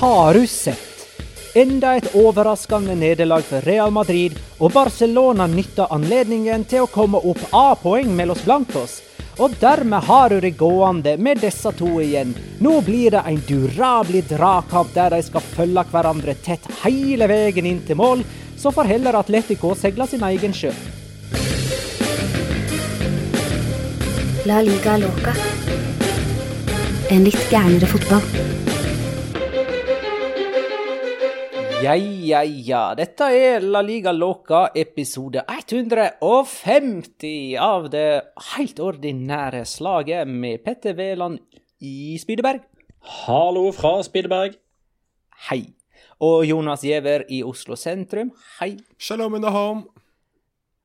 Har du sett? Enda et overraskende nederlag for Real Madrid, og Barcelona nytter anledningen til å komme opp A-poeng mellom Blancos. Og dermed har du det gående med disse to igjen. Nå blir det en durabelig dragkamp der de skal følge hverandre tett hele veien inn til mål. Så får heller Atletico seile sin egen sjø. La liga loca. En litt gærnere fotball. Ja, ja, ja. Dette er La Liga Loca episode 150 av det helt ordinære slaget med Petter Veland i Spydeberg. Hallo fra Spydeberg. Hei. Og Jonas Giæver i Oslo sentrum. Hei. Shalom in the home.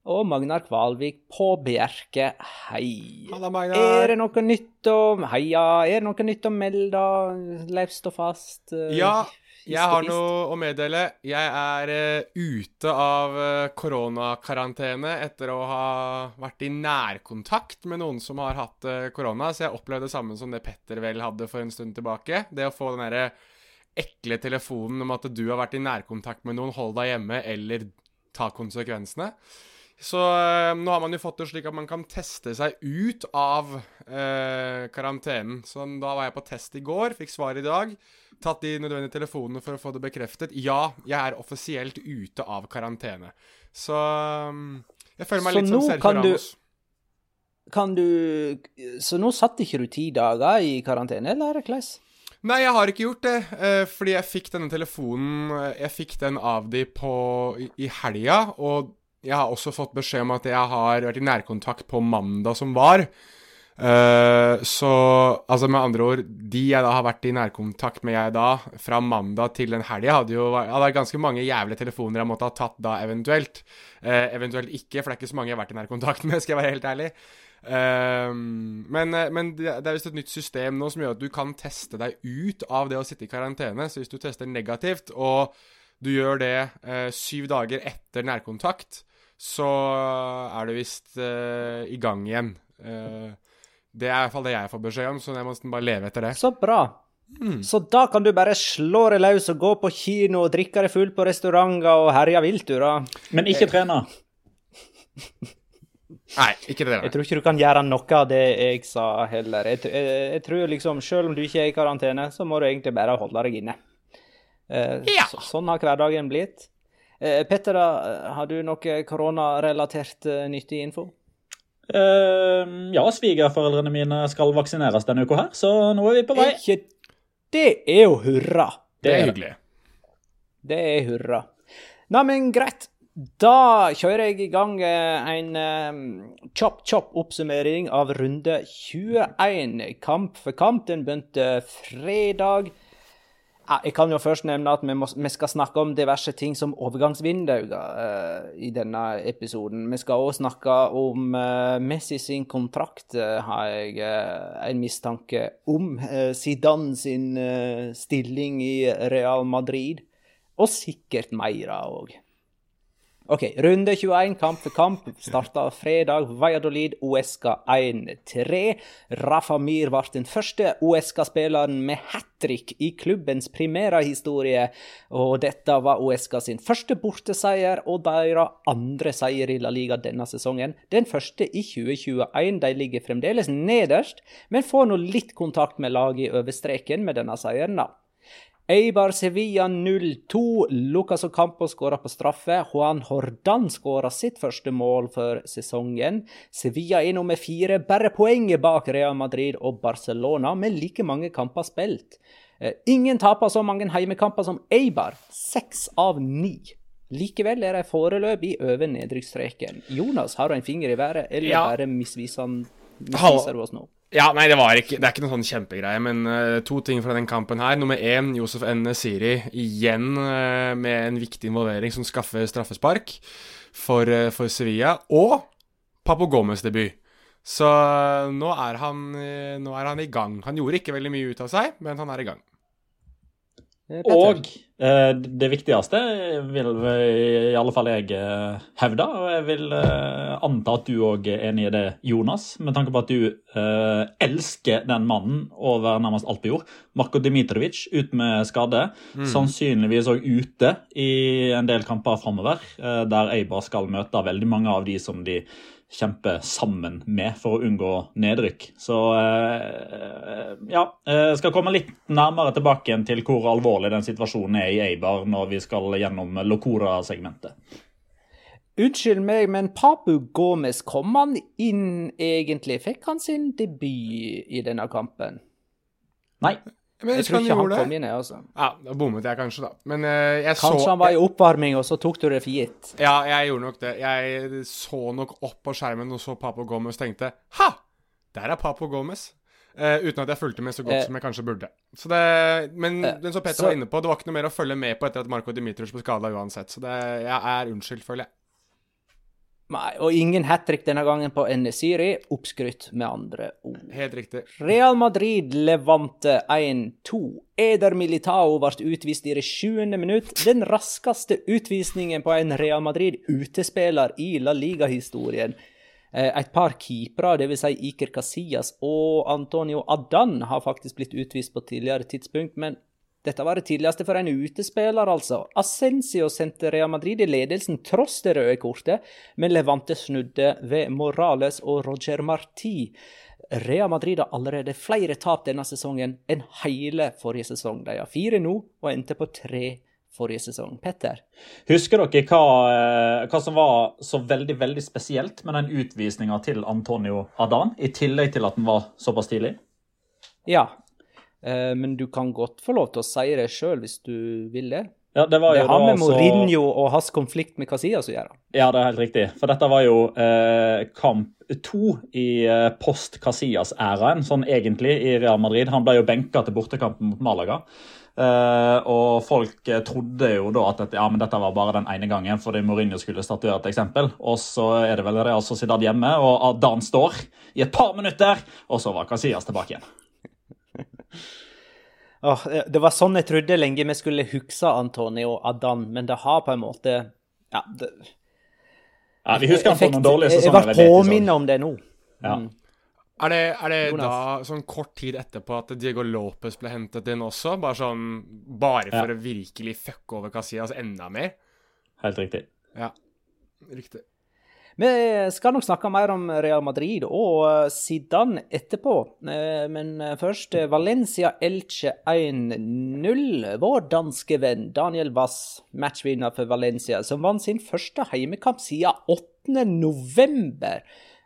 Og Magnar Kvalvik på Bjerke. Hei. Halla, Magnar. Er det noe nytt å Heia. Er det noe nytt å melde? Løst og fast? Ja, jeg har noe å meddele. Jeg er uh, ute av uh, koronakarantene etter å ha vært i nærkontakt med noen som har hatt korona, korona, så jeg opplevde det samme som det Petter vel hadde for en stund tilbake. Det å få den derre ekle telefonen om at du har vært i nærkontakt med noen, hold deg hjemme, eller ta konsekvensene. Så eh, nå har man jo fått det slik at man kan teste seg ut av eh, karantenen. Så da var jeg på test i går, fikk svar i dag. Tatt de nødvendige telefonene for å få det bekreftet. Ja, jeg er offisielt ute av karantene. Så um, jeg føler meg Så litt som Sergio kan du- Kan du Så nå satt ikke du ti dager i karantene, eller hvordan? Nei, jeg har ikke gjort det, eh, fordi jeg fikk denne telefonen eh, Jeg fikk den av de på, i, i helga, og jeg har også fått beskjed om at jeg har vært i nærkontakt på mandag som var. Eh, så altså med andre ord, de jeg da har vært i nærkontakt med jeg da, fra mandag til den helga, hadde jo hadde ganske mange jævlige telefoner jeg måtte ha tatt da, eventuelt. Eh, eventuelt ikke, for det er ikke så mange jeg har vært i nærkontakt med, skal jeg være helt ærlig. Ehm, men, men det er visst et nytt system nå som gjør at du kan teste deg ut av det å sitte i karantene. Så hvis du tester negativt, og du gjør det syv dager etter nærkontakt, så er du visst uh, i gang igjen. Uh, det er i hvert fall det jeg får beskjed om, så jeg må nesten bare leve etter det. Så bra. Mm. Så da kan du bare slå deg løs og gå på kino og drikke deg full på restauranter og herje vilt, du, da. Men ikke trene. Nei, ikke det. Jeg tror ikke du kan gjøre noe av det jeg sa heller. Jeg, jeg, jeg tror liksom, selv om du ikke er i karantene, så må du egentlig bare holde deg inne. Eh, Ja. så, sånn har hverdagen blitt. Eh, Petter, har du noe koronarelatert eh, nyttig info? Eh, ja, svigerforeldrene mine skal vaksineres denne uka her, så nå er vi på vei. Ikke Det er jo hurra. Det er hyggelig. Det er hurra. Nei, men greit. Da kjører jeg i gang eh, en eh, chop-chop oppsummering av runde 21. Kamp for kamp. Den begynte fredag. Jeg kan jo først nevne at vi, må, vi skal snakke om diverse ting som overgangsvinduer uh, i denne episoden. Vi skal òg snakke om uh, Messi sin kontrakt, uh, har jeg eh, en mistanke om. Eh, Zidane sin eh, stilling i Real Madrid. Og sikkert mer òg. OK, runde 21, kamp for kamp, starta fredag. Valladolid, OSK 1-3. Rafa Mir ble den første OSK-spilleren med hat trick i klubbens primærhistorie. Og dette var OSK sin første borteseier og deres andre seier i La Liga denne sesongen. Den første i 2021. De ligger fremdeles nederst, men får nå litt kontakt med laget over streken med denne seieren. da. Eibar Sevilla 0-2. Lucas Ocampo skåra på straffe. Juan Hordan skåra sitt første mål for sesongen. Sevilla er nummer fire, bare poenget bak Real Madrid og Barcelona, med like mange kamper spilt. Eh, Ingen taper så mange heimekamper som Eibar, seks av ni. Likevel er de foreløpig over nedrykksstreken. Jonas, har du en finger i været, eller Ja. bare misviser misviser du oss nå? Ja, nei, det var ikke Det er ikke noe sånn kjempegreie, men uh, to ting fra den kampen her. Nummer én, Josef N. Siri igjen uh, med en viktig involvering som skaffer straffespark for, uh, for Sevilla. Og Papo Gomez debut. Så nå er, han, nå er han i gang. Han gjorde ikke veldig mye ut av seg, men han er i gang. Og Det viktigste vil i alle fall jeg eh, hevde, og jeg vil eh, anta at du òg er enig i det, Jonas, med tanke på at du eh, elsker den mannen over nærmest alt på jord. Marko Dimitrovic ut med skade, sannsynligvis òg ute i en del kamper framover, eh, der Eibar skal møte veldig mange av de som de kjempe sammen med for å unngå nedrykk. Så eh, ja, jeg skal komme litt nærmere tilbake til hvor alvorlig den situasjonen er i Eibar når vi skal gjennom Locora-segmentet. Unnskyld meg, men Papu Gomez, kom han inn egentlig? Fikk han sin debut i denne kampen? Nei, Men Jeg tror ikke han han kom det. inn, jeg, altså. Ja, da bommet jeg kanskje, da. Men uh, jeg Kanskje så han var i oppvarming, og så tok du det for gitt. Ja, jeg gjorde nok det. Jeg så nok opp på skjermen og så Papo Gomez tenkte Ha! Der er Papo Gomez. Uh, uten at jeg fulgte med så godt uh, som jeg kanskje burde. Så det, men uh, den som Petter så- var inne på, det var ikke noe mer å følge med på etter at Marco Dimitrius ble skada uansett. Så det, jeg er unnskyldt, føler jeg. Nei, og ingen hat trick denne gangen på Nesiri. Oppskrytt, med andre ord. Helt riktig. Real Madrid levante 1-2. Eder Militao ble utvist i det sjuende minutt. Den raskeste utvisningen på en Real Madrid-utespiller i La Liga-historien. Eh, Et par keepere, dvs. Si Iker Casillas og Antonio Adan, har faktisk blitt utvist på tidligere tidspunkt, men dette var det tidligste for en utespiller, altså. Ascencio sendte Real Madrid i ledelsen tross det røde kortet, men Levante snudde ved Morales og Roger Marti. Real Madrid har allerede flere tap denne sesongen enn hele forrige sesong. De har fire nå, og endte på tre forrige sesong. Petter? Husker dere hva, eh, hva som var så veldig veldig spesielt med den utvisninga til Antonio Adan, i tillegg til at den var såpass tidlig? Ja, men du kan godt få lov til å si det sjøl hvis du vil det. Ja, Det var Det har med Mourinho Mourinho og hans konflikt med Casillas å gjøre. Ja, det er helt riktig. For dette var jo eh, kamp to i eh, post Casillas-æraen, sånn egentlig, i Real Madrid. Han ble jo benka til bortekampen mot Malaga. Eh, og folk eh, trodde jo da at dette, ja, men dette var bare den ene gangen fordi Mourinho skulle statuere et eksempel. Og så er det vel Real Sociedad hjemme, og Dan står i et par minutter, og så var Casillas tilbake igjen. Åh, det- var sånn jeg trodde lenge vi skulle huske Antonio Adan, men det har på en måte Ja, det, Ja, Vi husker han for noen dårlige sesonger. jeg, ble påminnet om det nå. Ja. Er det, er det da sånn kort tid etterpå at Diego Lopez ble hentet inn også? Bare sånn Bare for Ja. å virkelig fucke over Casillas enda mer? Helt riktig. Ja. Riktig. Vi skal nok snakke mer om Real Madrid og eh, Zidane etterpå. Eh, Men først eh, Valencia Elche 1-0. Vår danske venn Daniel Wass, matchvinner for Valencia, som vant sin første heimekamp siden 8. november.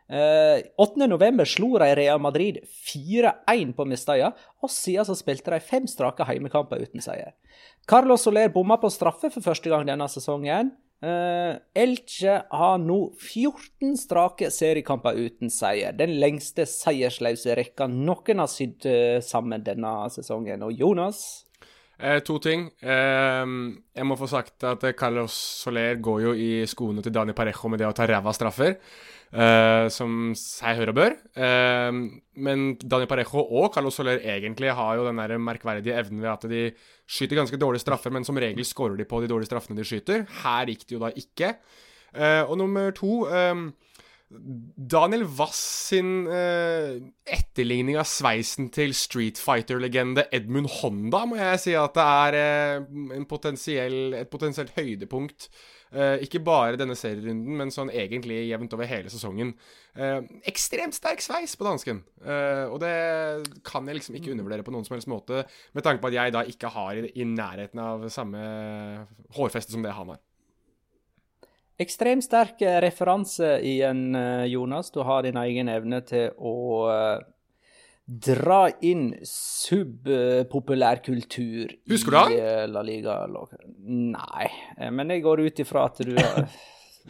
Eh, 8. november slo de Real Madrid 4-1 på Mestalla, og siden så spilte de fem strake heimekamper uten seier. Carlos Soler bomma på straffe for første gang denne sesongen. Eh, Elche har nå 14 strake seriekamper uten seier. Den lengste seiersløse rekka noen har sydd eh, sammen denne sesongen. Og Jonas? Eh, to ting. Eh, jeg må få sagt at eh, Carlos Soler går jo i skoene til Dani Parejo med det å ta ræva straffer. eh, som seg hør og bør. Eh, men Dani Parejo og Carlos Soler egentlig har jo den der merkverdige evnen ved at de skyter ganske dårlige straffer, men som regel scorer de på de dårlige straffene de skyter. Her gikk det jo da ikke. Eh, og nummer to eh, Daniel Wass sin eh, etterligning av sveisen til Street Fighter-legende Edmund Honda, må jeg si at det er eh, en potensiell, et potensielt høydepunkt. Eh, ikke bare denne serierunden, men sånn egentlig jevnt over hele sesongen. Eh, ekstremt sterk sveis på dansken, eh, og det kan jeg liksom ikke undervurdere på noen som helst måte, med tanke på at jeg da ikke har i, i nærheten av samme hårfeste som det han har. Ekstremt sterk eh, referanse igjen, eh, Jonas. Du har din egen evne til å eh, dra inn subpopulærkultur i La Liga. Nei, men jeg går ut ifra at du har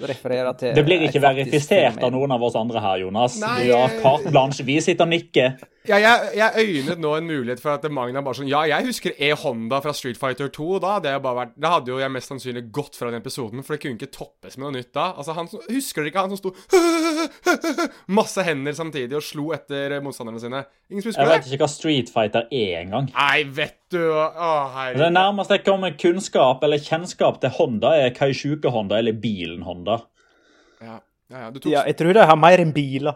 referere til Det blir ikke verifisert av noen av oss andre her, Jonas. Nei, Vi har carte blanche. Vi sitter og nikker. Ja, jeg, jeg øynet nå en mulighet for at Magna bare sånn Ja, jeg husker E-Honda fra Street Fighter 2. og Da hadde jeg bare vært Da hadde jo jeg mest sannsynlig gått fra den episoden, for det kunne ikke toppes med noe nytt da. Altså, han Husker dere ikke han som sto Masse hender samtidig og slo etter motstanderne sine? Ingen som Jeg vet ikke hva Street Fighter er engang. Nei, vet du Å, Det herregud. nærmeste jeg kommer kunnskap eller kjennskap til Honda, er Kaishuke-Honda eller bilen Honda. Ja, ja, ja, du tok Ja, jeg tror de har mer enn biler.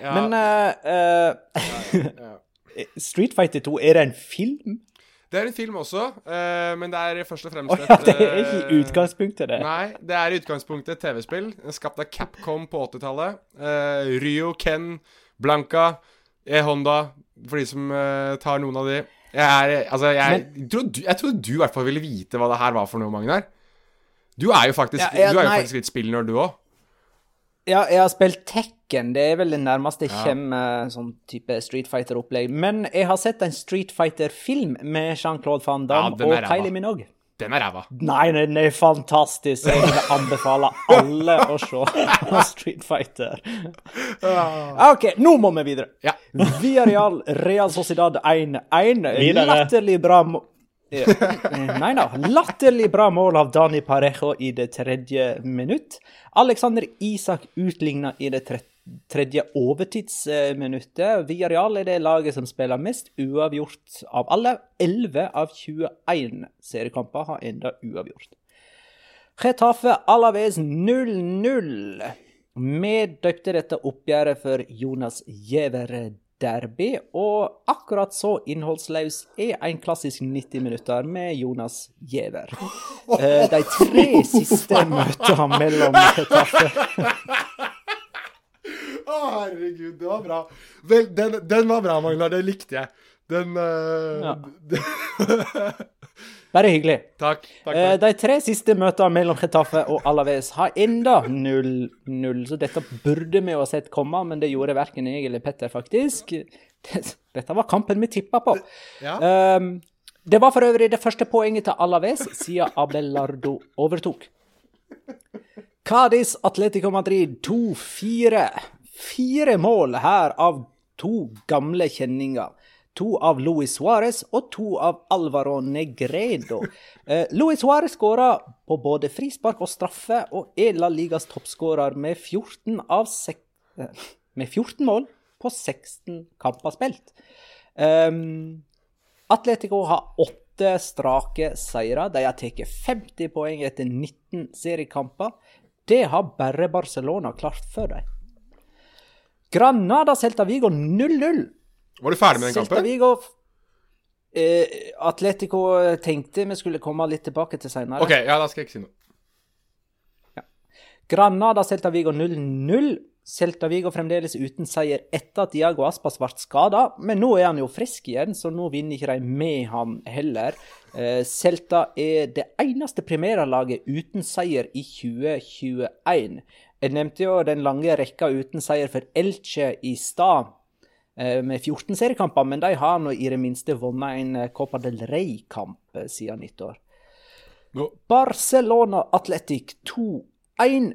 ja, Men uh, uh. Street Fighter 2, er det en film? Det er en film også, uh, men det er først og fremst oh, ja, det er ikke i utgangspunktet, det. Nei, det er i utgangspunktet et TV-spill skapt av Capcom på 80-tallet. Eh, Ryo, Ken, Blanca, E-Honda, for de som tar noen av de. Jeg er Altså, jeg trodde du, jeg trodde du i hvert fall ville vite hva det her var for noe, Magnar. Du er jo faktisk, Ja, jeg- du er jo faktisk litt spillnerd, du òg. Ja, jeg har spilt Tekken. Det er vel det nærmeste jeg Ja. kommer eh, sånn type Street Fighter-opplegg. Men jeg har sett en Street Fighter-film med Jean-Claude Van Damme Ja, og. Kylie Minogue. Den er ræva. Nei, den er fantastisk. Jeg vil anbefale alle å se Street Fighter. OK, nå må vi videre. Ja. Via Real Real Sociedad 1-1. Videre. Latterlig bra Eh, Nei da. Latterlig bra mål av Dani Parejo i det tredje minutt. Alexander Isak utligna i det tre tredje overtidsminuttet. Villarreal er det laget som spiller mest uavgjort av alle. 11 av 21 seriekamper har enda uavgjort. Getafe Alaves 0-0. Vi døpte dette oppgjøret for Jonas Giæver Derby, og akkurat så innholdsløs er en klassisk 90 minutter med Jonas Giæver. Eh, De tre siste møtene mellom Getafe Å, herregud, det var bra. Vel, den, den var bra, Magnar. Den likte jeg. Den uh, Ja. Bare hyggelig. Takk. takk, Eh, takk. De tre siste møtene mellom Getafe og Alaves har enda 0-0, så dette burde vi jo ha sett komme, men det gjorde verken jeg eller Petter, faktisk. Dette var kampen vi tippa på. Ja. Um, det var for øvrig det første poenget til Alaves siden Abelardo overtok. Cádiz Atletico Madrid 2-4. Fire mål her av to gamle kjenninger. To av Luis Suárez og to av Alvaro Negredo. Eh, Luis Suárez skåra på både frispark og straffe, og er La Ligas toppskårer med 14 av sek eh, med 14 mål på 16 kamper spilt. Um, Atletico har åtte strake seire. De har tatt 50 poeng etter 19 seriekamper. Det har bare Barcelona klart før dem. Granada Celta Vigo 0-0. Var du ferdig med den Celta kampen? Vigo eh, Atletico tenkte vi skulle komme litt tilbake til senere. OK, ja, da skal jeg ikke si noe. Granada Celta Vigo 0-0. Celta Vigo fremdeles uten seier etter at Diago Aspas ble skada, men nå er han jo frisk igjen, så nå vinner ikke de med han heller. Eh, Celta er det eneste primærlaget uten seier i 2021. Jeg nevnte jo den lange rekka uten seier for Elche i stad, eh, med 14 seriekamper, men de har nå i det minste vunnet en eh, Copa del Rey-kamp eh, siden nyttår. No. Barcelona Athletic 2-1.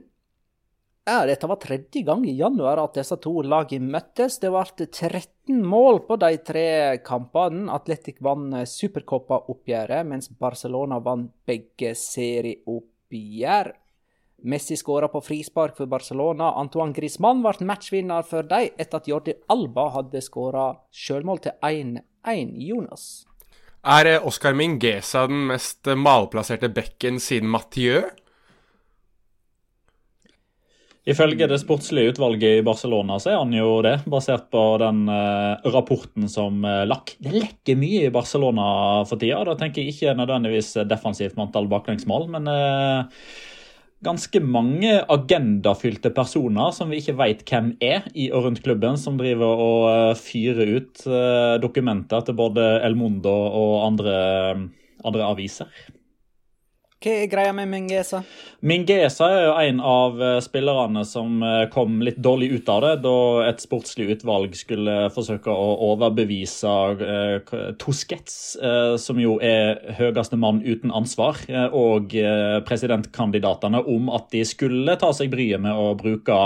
Ja, dette var tredje gang i januar at disse to lagene møttes. Det ble 13 mål på de tre kampene. Atletic vant Supercopa-oppgjøret, mens Barcelona vant begge serieoppgjør. Messi skåra på frispark for Barcelona. Antoine Griezmann ble matchvinner for dem etter at Jordi Alba hadde skåra sjølmål til 1-1. Jonas. er eh, Oscar Mingesa den mest eh, malplasserte bekken siden Mathieu? Ifølge det sportslige utvalget i Barcelona så er han jo det, basert på den uh, rapporten som uh, lakk. Det lekker mye i Barcelona for tida. Da tenker jeg ikke nødvendigvis defensivt med antall baklengsmål, men eh, ganske mange agendafylte personer som vi ikke veit hvem er i og rundt klubben, som driver og eh, fyrer ut eh, dokumenter til både El Mundo og andre, andre aviser. Hva er greia med Mingesa? Mingesa er jo en av eh, spillerne som eh, kom litt dårlig ut av det da et sportslig utvalg skulle forsøke å overbevise eh, Tusquets, eh, som jo er høyeste mann uten ansvar, og presidentkandidatene om at de skulle ta seg bryet med å bruke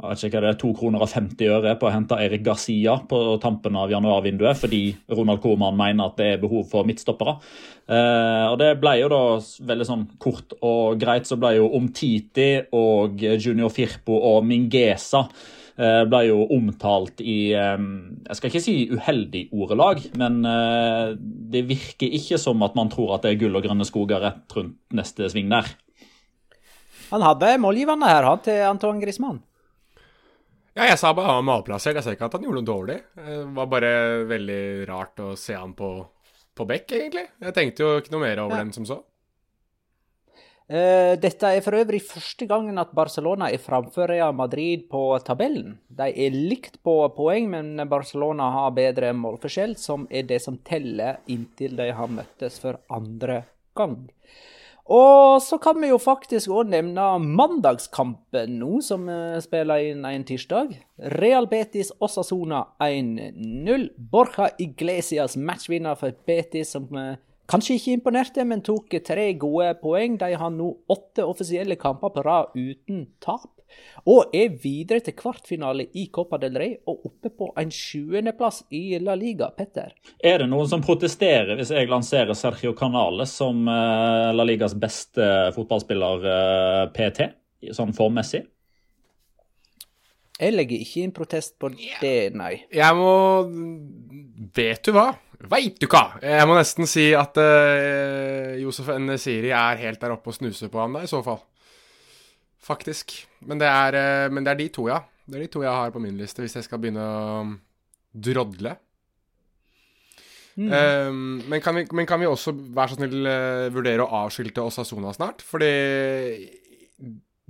jeg ikke hva det er, 2 kroner og 50 øre på å hente Erik Garcia på tampen av januarvinduet, fordi Ronald Koeman mener at det er behov for midtstoppere. Eh, og Det ble jo da veldig sånn kort og greit. Så ble jo Omtiti og Junior Firpo og Mingesa eh, ble jo omtalt i eh, Jeg skal ikke si uheldig ordelag, men eh, det virker ikke som at man tror at det er gull og grønne skoger rett rundt neste sving der. Han hadde målgiverne her, han til Antoine Griezmann. Ja, jeg sa bare han var malplassert. Jeg ser ikke at han gjorde noe dårlig. Det var bare veldig rart å se han på, på bekk, egentlig. Jeg tenkte jo ikke noe mer over Ja. den som så. Uh, dette er for øvrig første gangen at Barcelona er framfor Real Madrid på tabellen. De er likt på poeng, men Barcelona har bedre målforskjell, som er det som teller inntil de har møttes for andre gang. Og så kan vi jo faktisk òg nevne mandagskampen nå, som eh, spiller inn en tirsdag. Real Betis Osasona 1-0. Borja Iglesias matchvinner for Betis, som eh, kanskje ikke imponerte, men tok tre gode poeng. De har nå åtte offisielle kamper på rad uten tap. Og er videre til kvartfinale i Copa del Rey og oppe på en sjuendeplass i La Liga, Petter. Er det noen som protesterer hvis jeg lanserer Sergio Canales som eh, La Ligas beste fotballspiller eh, PT, sånn formmessig? Jeg legger ikke inn protest på det, nei. Jeg må Vet du hva? Veit du hva? Jeg må nesten si at uh, Josef Nesiri er helt der oppe og snuser på ham da, i så fall. Faktisk. Men det, er, eh, men det er de to, ja. Det er de to jeg har på min liste, hvis jeg skal begynne å drodle. Eh, men, kan vi, men kan vi også være så snill eh, vurdere å avskilte Osasona snart? Fordi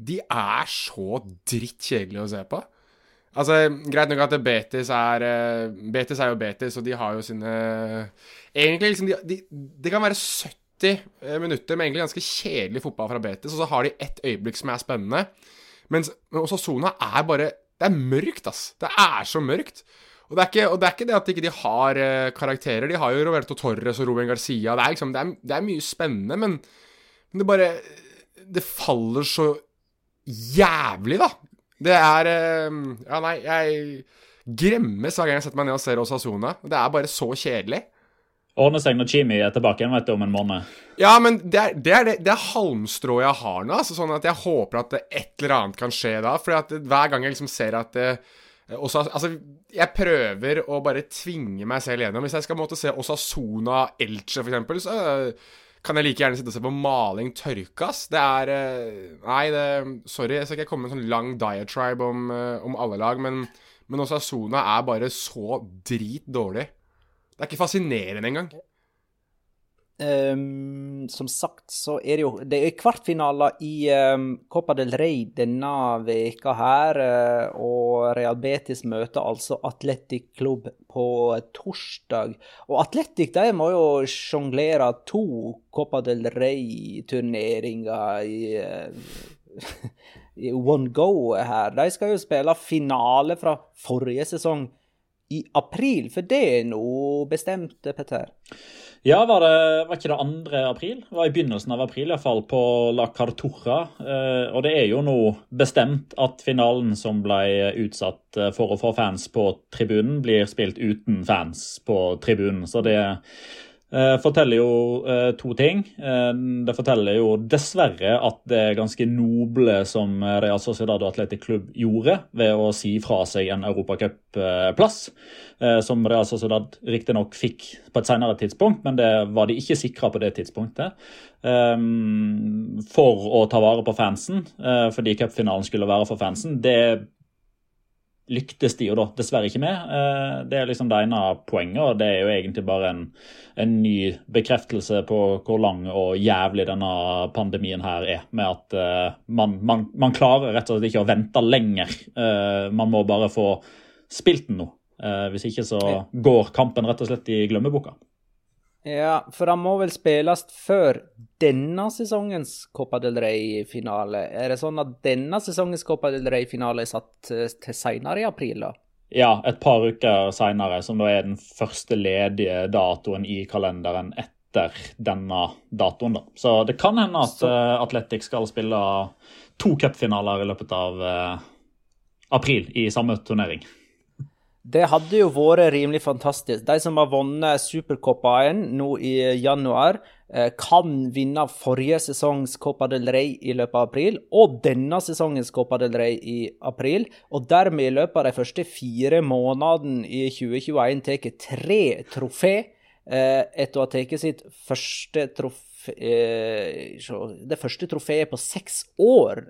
de er så drittkjedelige å se på. Altså, Greit nok at Betis er eh, Betis er jo Betis, og de har jo sine Egentlig liksom de, de, Det kan være 70 minutter med egentlig ganske kjedelig fotball fra Betis, og så har de ett øyeblikk som er spennende. Mens men Osasona er bare Det er mørkt, ass. Det er så mørkt. Og det ikke, og det, er ikke det at ikke de ikke har eh, karakterer. De har jo Roberto Torres og Ruben Garcia. Det er liksom, det er, det er mye spennende, men, men det bare Det faller så jævlig, da. Det er eh, Ja, nei, jeg gremmes hver gang jeg setter meg ned og ser Osasona. Det er bare så kjedelig. Ordner seg når Chimi er tilbake igjen du, om en måned. Ja, men det er det, er det, det er halmstrået jeg har nå. Altså, sånn at jeg håper at et eller annet kan skje da. For hver gang jeg liksom ser at det, også, altså, Jeg prøver å bare tvinge meg selv gjennom. Hvis jeg skal måtte se Osasona Elche, eksempel, så øh, kan jeg like gjerne sitte og se på maling tørkas. Det er øh, Nei, det, sorry, jeg skal ikke komme med en sånn lang diatribe om, om alle lag, men, men Osasona er bare så drit dårlig. Det er ikke fascinerende engang. Um, som sagt så er det jo Det er kvartfinaler i um, Copa del Rey denne veka her, eh, og Real Betis møter altså Atletic Klubb på torsdag. Og Atletic de må jo sjonglere to Copa del Rey-turneringer i eh, i one go her. De skal jo spille finale fra forrige sesong i april, for det er nå bestemt, Petter. Ja, var det var ikke det 2. april? Det var i begynnelsen av april, iallfall, på La Carturra. Eh, og det er jo nå bestemt at finalen som ble utsatt eh, for å få fans på tribunen, blir spilt uten fans på tribunen. Så det eh, forteller jo eh, to ting. Eh, det forteller jo dessverre at det er ganske noble som Real Sociedad og Atletic Klubb gjorde ved å si fra seg en europacupplass, eh, som Real Sociedad riktignok fikk på et senere tidspunkt, men det var de ikke sikra på det tidspunktet. eh, for å ta vare på fansen, eh, fordi cupfinalen skulle være for fansen. Det lyktes de jo da dessverre ikke med. Eh, Det er liksom det ene poenget, og det er jo egentlig bare en, en ny bekreftelse på hvor lang og jævlig denne pandemien her er. Med at eh, man, man, man klarer rett og slett ikke å vente lenger. Eh, Man må bare få spilt den nå. Hvis ikke så går kampen rett og slett i glemmeboka. Ja, for han må vel spilles før denne sesongens Copa del Rey-finale. Er det sånn at denne sesongens Copa del Rey-finale er satt eh, til senere i april, da? Ja, et par uker seinere, som da er den første ledige datoen i kalenderen etter denne datoen. da. Så det kan hende at Så... Atletic skal spille to cupfinaler i løpet av uh, april i samme turnering. Det hadde jo vært rimelig fantastisk. De som har vunnet Supercoppaen nå i januar, eh, kan vinne forrige sesongs Copa del Rey i løpet av april, og denne sesongens Copa del Rey i april. Og dermed i løpet av de første fire månedene i 2021 tar tre trofé eh, etter å ha tatt sitt første trofé eh, Det første trofeet på seks år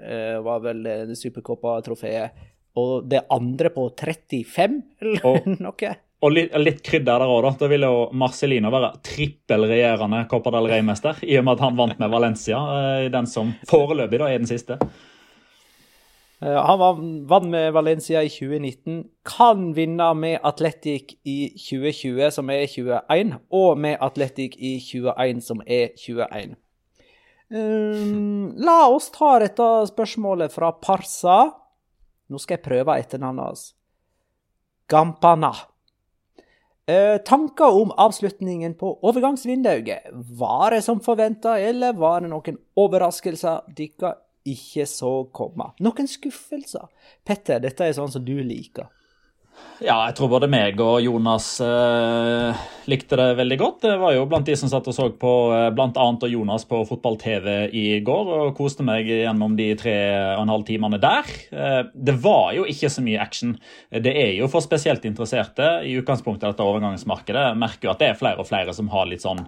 var vel Supercoppa-trofeet og det andre på 35, eller og, noe. Og litt, litt krydder der òg, da. Da ville jo Marcelino være trippelregjerende Copa del Rey-mester, i og med at han vant med Valencia, eh, den som foreløpig da er den siste. Eh, han vant med Valencia i 2019, kan vinne med Atletic i 2020, som er 21, og med Atletic i 21, som er 21. Um, la oss ta dette spørsmålet fra Parsa. Nå skal jeg prøve etternavnet hans. Gampana. Eh, tanker om avslutningen på overgangsvinduet. Var det som forventa, eller var det noen overraskelser dere ikke så komme? Noen skuffelser? Petter, dette er sånn som du liker. Ja, jeg tror både meg og Jonas eh, likte det veldig godt. Det var jo blant de som satt og så på eh, og Jonas på fotball-TV i går, og koste meg gjennom de tre og en halv timene der. Eh, det var jo ikke så mye action. Det er jo for spesielt interesserte i utgangspunktet dette overgangsmarkedet. Jeg merker jo at det er flere og flere som har litt sånn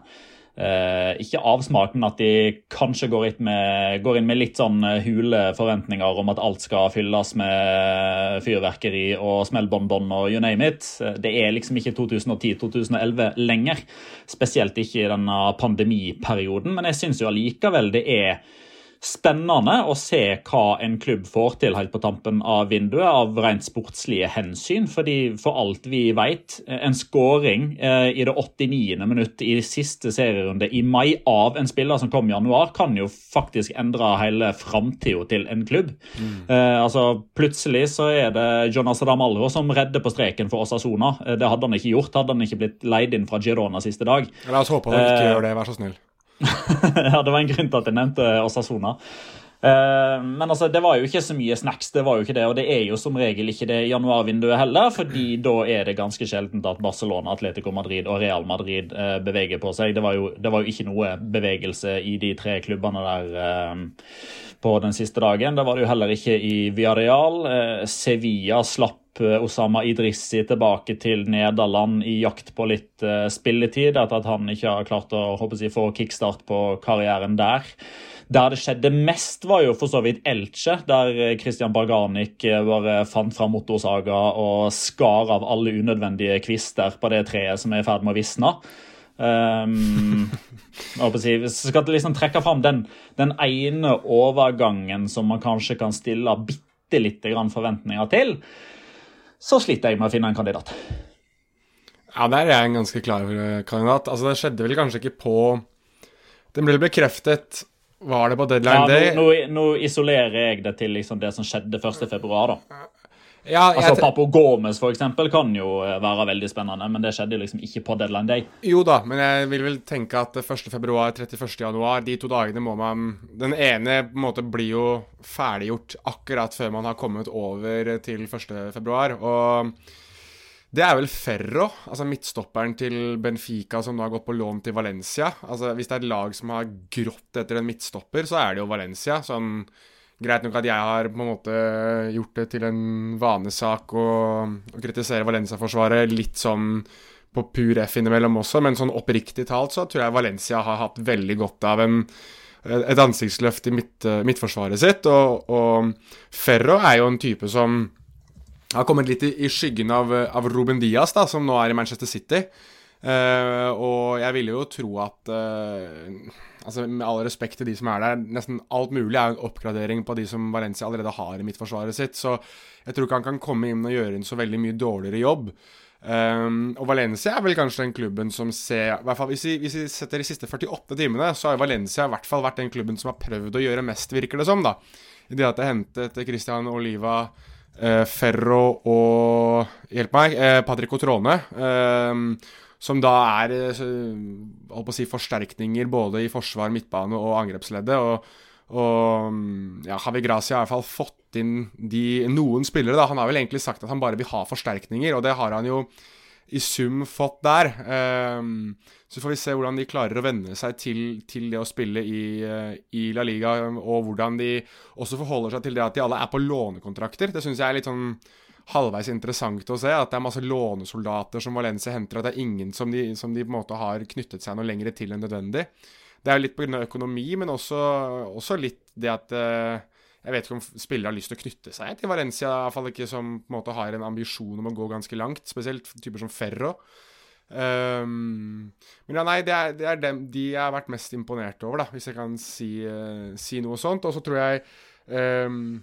Eh, ikke avsmak, men at de kanskje går med, går inn, med, litt sånn eh, hule forventninger om at alt skal fylles med fyrverkeri og smellbonbon og you name it. Eh, det er liksom ikke 2010-2011 lenger. Spesielt ikke i denne pandemiperioden, men jeg syns jo allikevel det er spennende å se hva en klubb får til helt på tampen av vinduet, av rent sportslige hensyn. fordi For alt vi vet, en skåring eh, i det 89. minutt i siste serierunde i mai av en spiller som kom i januar, kan jo faktisk endre hele framtida til en klubb. Mm. Eh, altså Plutselig så er det Jonas Ramalho som redder på streken for Osasona. Eh, det hadde han ikke gjort, hadde han ikke blitt leid inn fra Girona siste dag. La oss håpe han ikke gjør det, vær så snill. ja, det var en grunn til at jeg nevnte Osasona. Uh, men altså, det var jo ikke så mye snacks, det var jo ikke det, og det er jo som regel ikke det januarvinduet heller, fordi da er det ganske sjeldent at Barcelona, Atletico Madrid og Real Madrid uh, beveger på seg. Det var, jo, det var, jo, ikke noe bevegelse i de tre klubbene der uh, på den siste dagen. Det var det jo heller ikke i Villarreal. Sevilla slapp Osama Idrissi tilbake til Nederland i jakt på litt uh, spilletid, etter at han ikke har klart å jeg, få kickstart på karrieren der. Der det skjedde mest, var jo for så vidt Elche, der eh, Christian Barganic eh, bare fant fram motorsaga og skar av alle unødvendige kvister på det treet som er i ferd med å visne. Um, si, skal liksom trekke fram den, den ene overgangen som man kanskje kan stille bitte lite grann forventninger til så sliter jeg med å finne en kandidat. Ja, der er jeg en ganske klar kandidat. Altså, det skjedde vel kanskje ikke på Den ble bekreftet Var det på deadline day? Ja, nå, nå, nå, isolerer jeg det til liksom det som skjedde 1.2., da. Ja, altså, Papo Gomez for eksempel, kan jo eh, være veldig spennende, men det skjedde liksom ikke på deadline day. Jo da, men jeg vil vel tenke at 1. februar, 31. januar, de to dagene må man Den ene på en måte blir jo ferdiggjort akkurat før man har kommet over til 1. februar. Og det er vel Ferro, altså midtstopperen til Benfica som nå har gått på lån til Valencia. Altså Hvis det er et lag som har grått etter en midtstopper, så er det jo Valencia. Sånn Greit nok at jeg har på en måte gjort det til en vanesak å, å kritisere Valencia-forsvaret litt sånn på pur F innimellom også, men sånn oppriktig talt så tror jeg Valencia har hatt veldig godt av en, et ansiktsløft i midt, midtforsvaret sitt. Og, og, Ferro er jo en type som har kommet litt i, i skyggen av, av, Ruben Diaz, da, som nå er i Manchester City. Uh, og jeg ville jo tro at uh, altså Med all respekt til de som er der, nesten alt mulig er en oppgradering på de som Valencia allerede har i midtforsvaret sitt. Så jeg tror ikke han kan komme inn og gjøre en så veldig mye dårligere jobb. Um, og Valencia er vel kanskje den klubben som ser i hvert fall hvis vi, hvis vi setter de siste 48 timene, så har Valencia i hvert fall vært den klubben som har prøvd å gjøre mest, virker det som. da. I det at det hentet Christian Oliva, uh, Ferro og Hjelp meg, Patrick Otrone. Eh, som da er eh, holdt på å si, forsterkninger både i forsvar, midtbane og angrepsleddet. og og ja, Javi Gracia har i hvert fall fått inn de, noen spillere. da, Han har vel egentlig sagt at han bare vil ha forsterkninger, og det har han jo i sum fått der. Um, så får vi se hvordan de klarer å venne seg til, til det å spille i, uh, i, La Liga, og hvordan de også forholder seg til det at de alle er på lånekontrakter. Det syns jeg er litt sånn halvveis interessant å se. At det er masse lånesoldater som Valencia henter, at det er ingen som de, som de på en måte har knyttet seg noe lenger til enn nødvendig. Det er jo litt pga. økonomi, men også, også, litt det at uh, jeg vet ikke om spillere har lyst til å knytte seg til Valencia, i hvert fall ikke som på en måte har en ambisjon om å gå ganske langt. Spesielt typer som Ferro. Um, men ja, nei, det er, det er, dem de jeg har vært mest imponert over, da, hvis jeg kan si, uh, si noe sånt. Og så tror jeg um,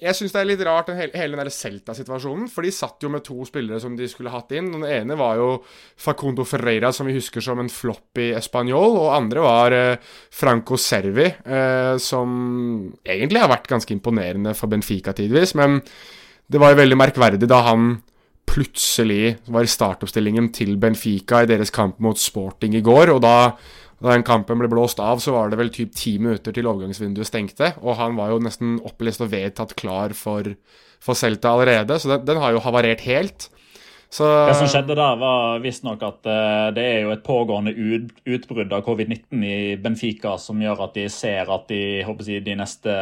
jeg syns det er litt rart, hele, hele den Celta-situasjonen. For de satt jo med to spillere som de skulle hatt inn. Den ene var jo Facundo Ferreira, som vi husker som en flopp i Español. Og andre var eh, Franco Servi, eh, som egentlig har vært ganske imponerende for Benfica tidvis. Men det var jo veldig merkverdig da han plutselig var i startoppstillingen til Benfica i deres kamp mot Sporting i går. og da da den kampen ble blåst av, så var det vel typ ti minutter til overgangsvinduet stengte. Og han var jo nesten opplest og vedtatt klar for, for Celta allerede, så den, den har jo havarert helt. Så... Det som skjedde der, var visstnok at uh, det er jo et pågående ut, utbrudd av covid-19 i Benfica som gjør at de ser at de, jeg, de neste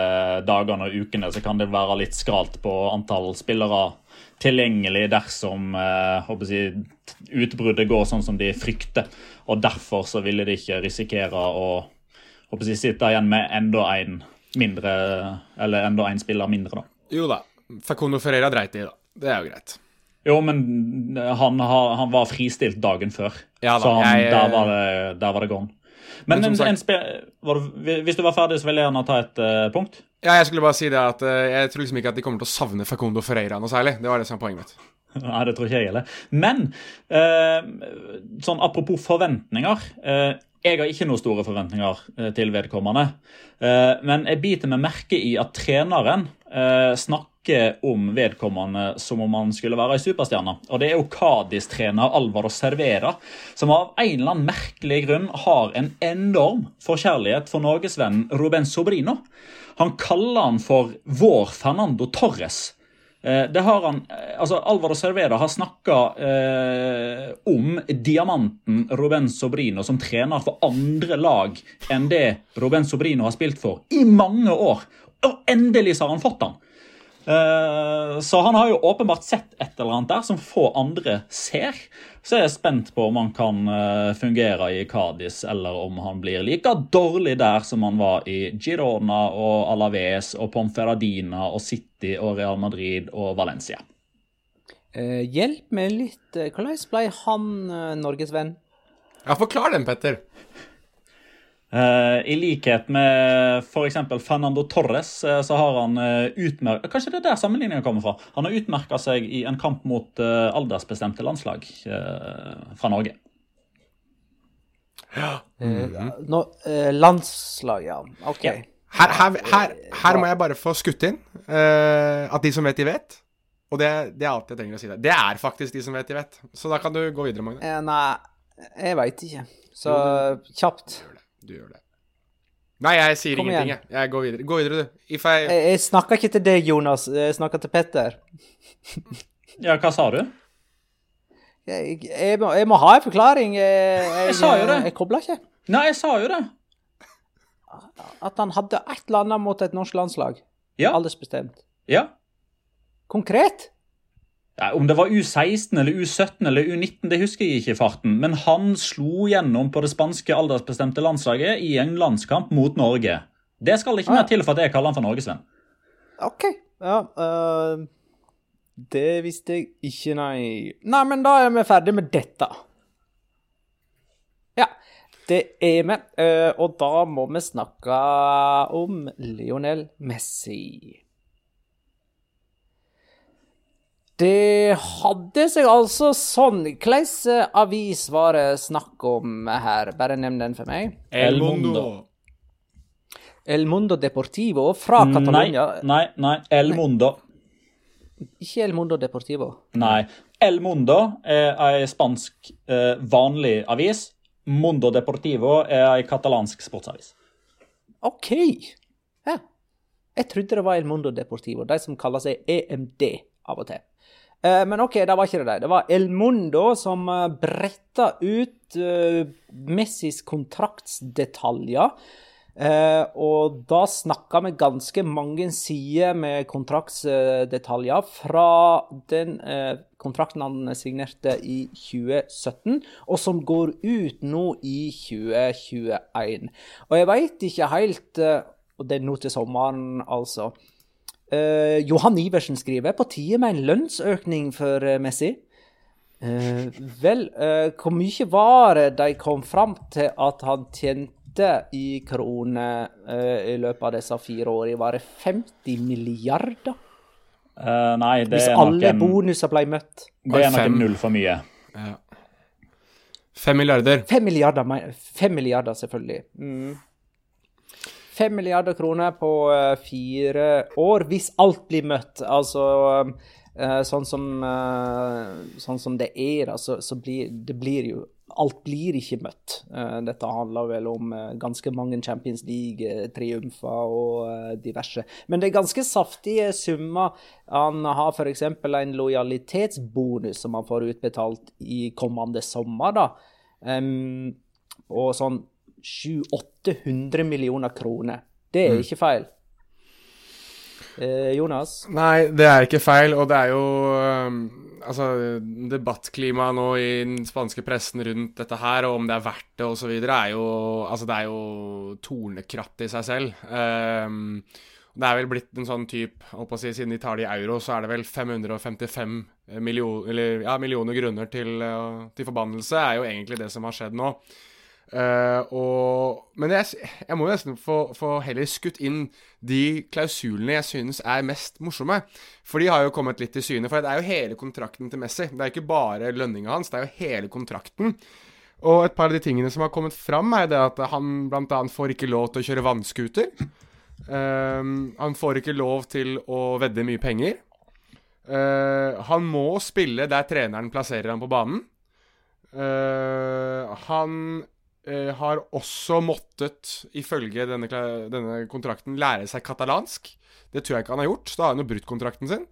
dagene og ukene så kan det være litt skralt på antall spillere tilgjengelig dersom uh, jeg, utbruddet går sånn som de frykter. Og derfor så ville de ikke risikere å jeg, sitte igjen med enda en mindre, eller enda en spiller mindre, da. Jo da. Facundo Ferreira dreit i, da. Det er jo greit. Jo, men han, han var fristilt dagen før, ja, da, så han, jeg, der, var det, der var det gone. Men, men en, sagt, en, hvis du var ferdig, så ville jeg gjerne ta et uh, punkt. Ja, jeg skulle bare si det at uh, jeg tror liksom ikke at de kommer til å savne Facundo Ferreira noe særlig. Det var det som var poenget mitt. Nei, det tror ikke jeg heller. Men uh, sånn apropos forventninger. jeg har ikke noen store forventninger til vedkommende. men jeg biter meg merke i at treneren snakker om vedkommende som om han skulle være ei superstjerne. Og det er jo Kadis-trener Alvaro Servera, som av en eller annen merkelig grunn har en enorm forkjærlighet for norgesvennen Ruben Sobrino. Han kaller han for vår Fernando Torres. Eh, det har han, eh, altså Alvaro Cervera har snakka eh, om diamanten Ruben Sobrino som trener for andre lag enn det Ruben Sobrino har spilt for i mange år. Og endelig så har han fått han. Eh, så han har jo åpenbart sett et eller annet der som få andre ser. Så jeg er spent på om han kan eh, fungere i Cádiz, eller om han blir like dårlig der som han var i Girona og Alaves og Pomferadina og City og Real Madrid og Valencia. Uh, hjelp meg litt. Hvordan ble han norgesvenn? Ja, forklar den, Petter. Uh, I likhet med f.eks. Fernando Torres, uh, så har han uh, utmerka Kanskje det er der sammenligninga kommer fra. Han har utmerka seg i en kamp mot aldersbestemte landslag fra Norge. Ja. Mm. No, landslag, ja. OK. Ja. Her, her, her, her, må jeg bare få skutt inn at de som vet, de vet. Og det, det, er alt jeg trenger å si der. Det er faktisk de som vet, de vet. Så da kan du gå videre, Magne. nei, jeg veit ikke. Så kjapt. Du gjør det. Nei, jeg sier Kom ingenting, jeg. Jeg går videre. Gå videre, du. I jeg Jeg, jeg snakker ikke til deg, Jonas. Jeg snakker til Petter. ja, hva sa du? Jeg, jeg, må, jeg må, ha en forklaring. Jeg, jeg sa jo det. Jeg kobla ikke. Nei, jeg sa jo det. At han hadde et eller annet mot et norsk landslag. Ja. Aldersbestemt. Ja. Konkret? Om det var U16 eller U17 eller U19, det husker jeg ikke i farten. Men han slo gjennom på det spanske aldersbestemte landslaget i en landskamp mot Norge. Det skal ikke mer til for at jeg kaller han for norgesvenn. OK. Ja, uh, det visste jeg ikke, nei. Nei, men da er vi ferdig med dette. Ja, det er vi. Uh, og da må vi snakke om Lionel Messi. Det hadde seg altså sånn. Hvilken avis var det snakk om her? Bare nevn den for meg. El Mundo. El Mundo Deportivo fra Catalonia. Nei, nei, nei. El Mundo. Ikke El Mundo Deportivo. Nei. El Mundo er ei spansk eh, vanlig avis. Mundo Deportivo er ei katalansk sportsavis. OK. Ja. Jeg trodde det var El Mundo Deportivo, de som kaller seg EMD av og til. Eh, men OK, det var ikke det. Det var El Mundo som uh, bretta ut eh, Messis kontraktsdetaljer. Eh, og da snakka vi ganske mange sider med kontraktsdetaljer fra den eh, kontrakten han signerte i 2017, og som går ut nå i 2021. Og jeg veit ikke helt eh, Og det er nå til sommeren, altså. Eh, Johan Iversen skriver på tide med en lønnsøkning for eh, Messi. Uh, vel, uh, hvor mye var det de kom fram til at han tjente i kroner uh, i løpet av disse fire årene? Var det 50 milliarder? Eh, nei, det Hvis er alle en, bonuser ble møtt? det er nok en null for mye. Ja. Fem milliarder. Fem milliarder, fem milliarder selvfølgelig. Mm. Fem milliarder kroner på eh, fire år, hvis alt blir møtt. Altså eh, sånn som, eh, sånn som det er, da, så, blir det blir jo Alt blir ikke møtt. Eh, dette handler vel om eh, ganske mange Champions League-triumfer og eh, diverse. Men det er ganske saftige summer. Han har f.eks. en lojalitetsbonus som han får utbetalt i kommende sommer. da. Og sånn 700-800 millioner kroner. Det er ikke feil. Eh, Jonas? Nei, det er ikke feil, og det er jo Altså, debattklimaet nå i den spanske pressen rundt dette her, og om det er verdt det osv., er jo Altså, det er jo tornekratt i seg selv. Um, det er vel blitt en sånn type å si, Siden de tar det i euro, så er det vel 555 millioner, eller, ja, millioner grunner til, øh, til forbannelse, er jo egentlig det som har skjedd nå. Eh, og, men jeg, jeg må nesten få, få heller skutt inn de klausulene jeg synes er mest morsomme. For de har jo kommet litt til syne. For det er jo hele kontrakten til Messi. Det er ikke bare lønninga hans, det er jo hele kontrakten. Og et par av de tingene som har kommet fram, er det at han bl.a. får ikke lov til å kjøre vannscooter. Eh, han får ikke lov til å vedde mye penger. Uh, han må spille der treneren plasserer han på banen. Uh, han eh, har også måttet, ifølge denne, denne kontrakten, lære seg katalansk. Det tror jeg ikke han har gjort. Da har han jo brutt kontrakten sin.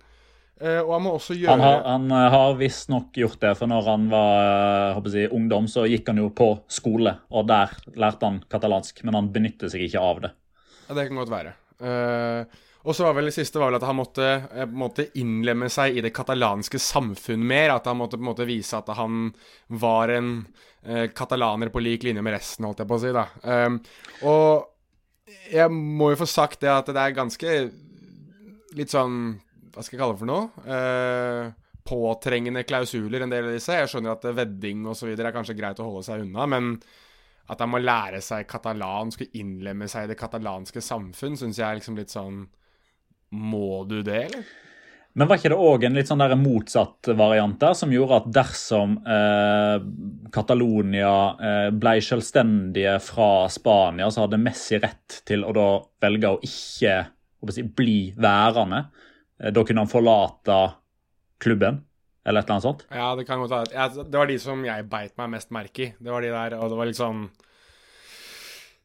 Eh, og han må også gjøre Han har, han eh, har visstnok gjort det, for når han var eh, si, ungdom, så gikk han jo på skole, og der lærte han katalansk, men han benytter seg ikke av det. Ja, det kan godt være. Eh, og så var vel det siste var vel at han måtte, eh, måtte innlemme seg i det katalanske samfunn mer. At han måtte på en måte vise at han var en eh, katalaner på lik linje med resten, holdt jeg på å si. da. Um, og jeg må jo få sagt det at det er ganske litt sånn Hva skal jeg kalle det for noe? Uh, påtrengende klausuler, en del av disse. Jeg skjønner at vedding osv. er kanskje greit å holde seg unna, men at han må lære seg katalansk og innlemme seg i det katalanske samfunn, syns jeg er liksom litt sånn Må du det, eller? Men var ikke det òg en litt sånn der motsatt variant der, som gjorde at dersom eh, Catalonia eh, ble selvstendige fra Spania, så hadde Messi rett til å da velge å ikke å si, bli værende? Eh, da kunne han forlate klubben, eller et eller annet sånt? Ja, det kan godt være. Ja, det var de som jeg beit meg mest merke i. Det var de der, og det var litt sånn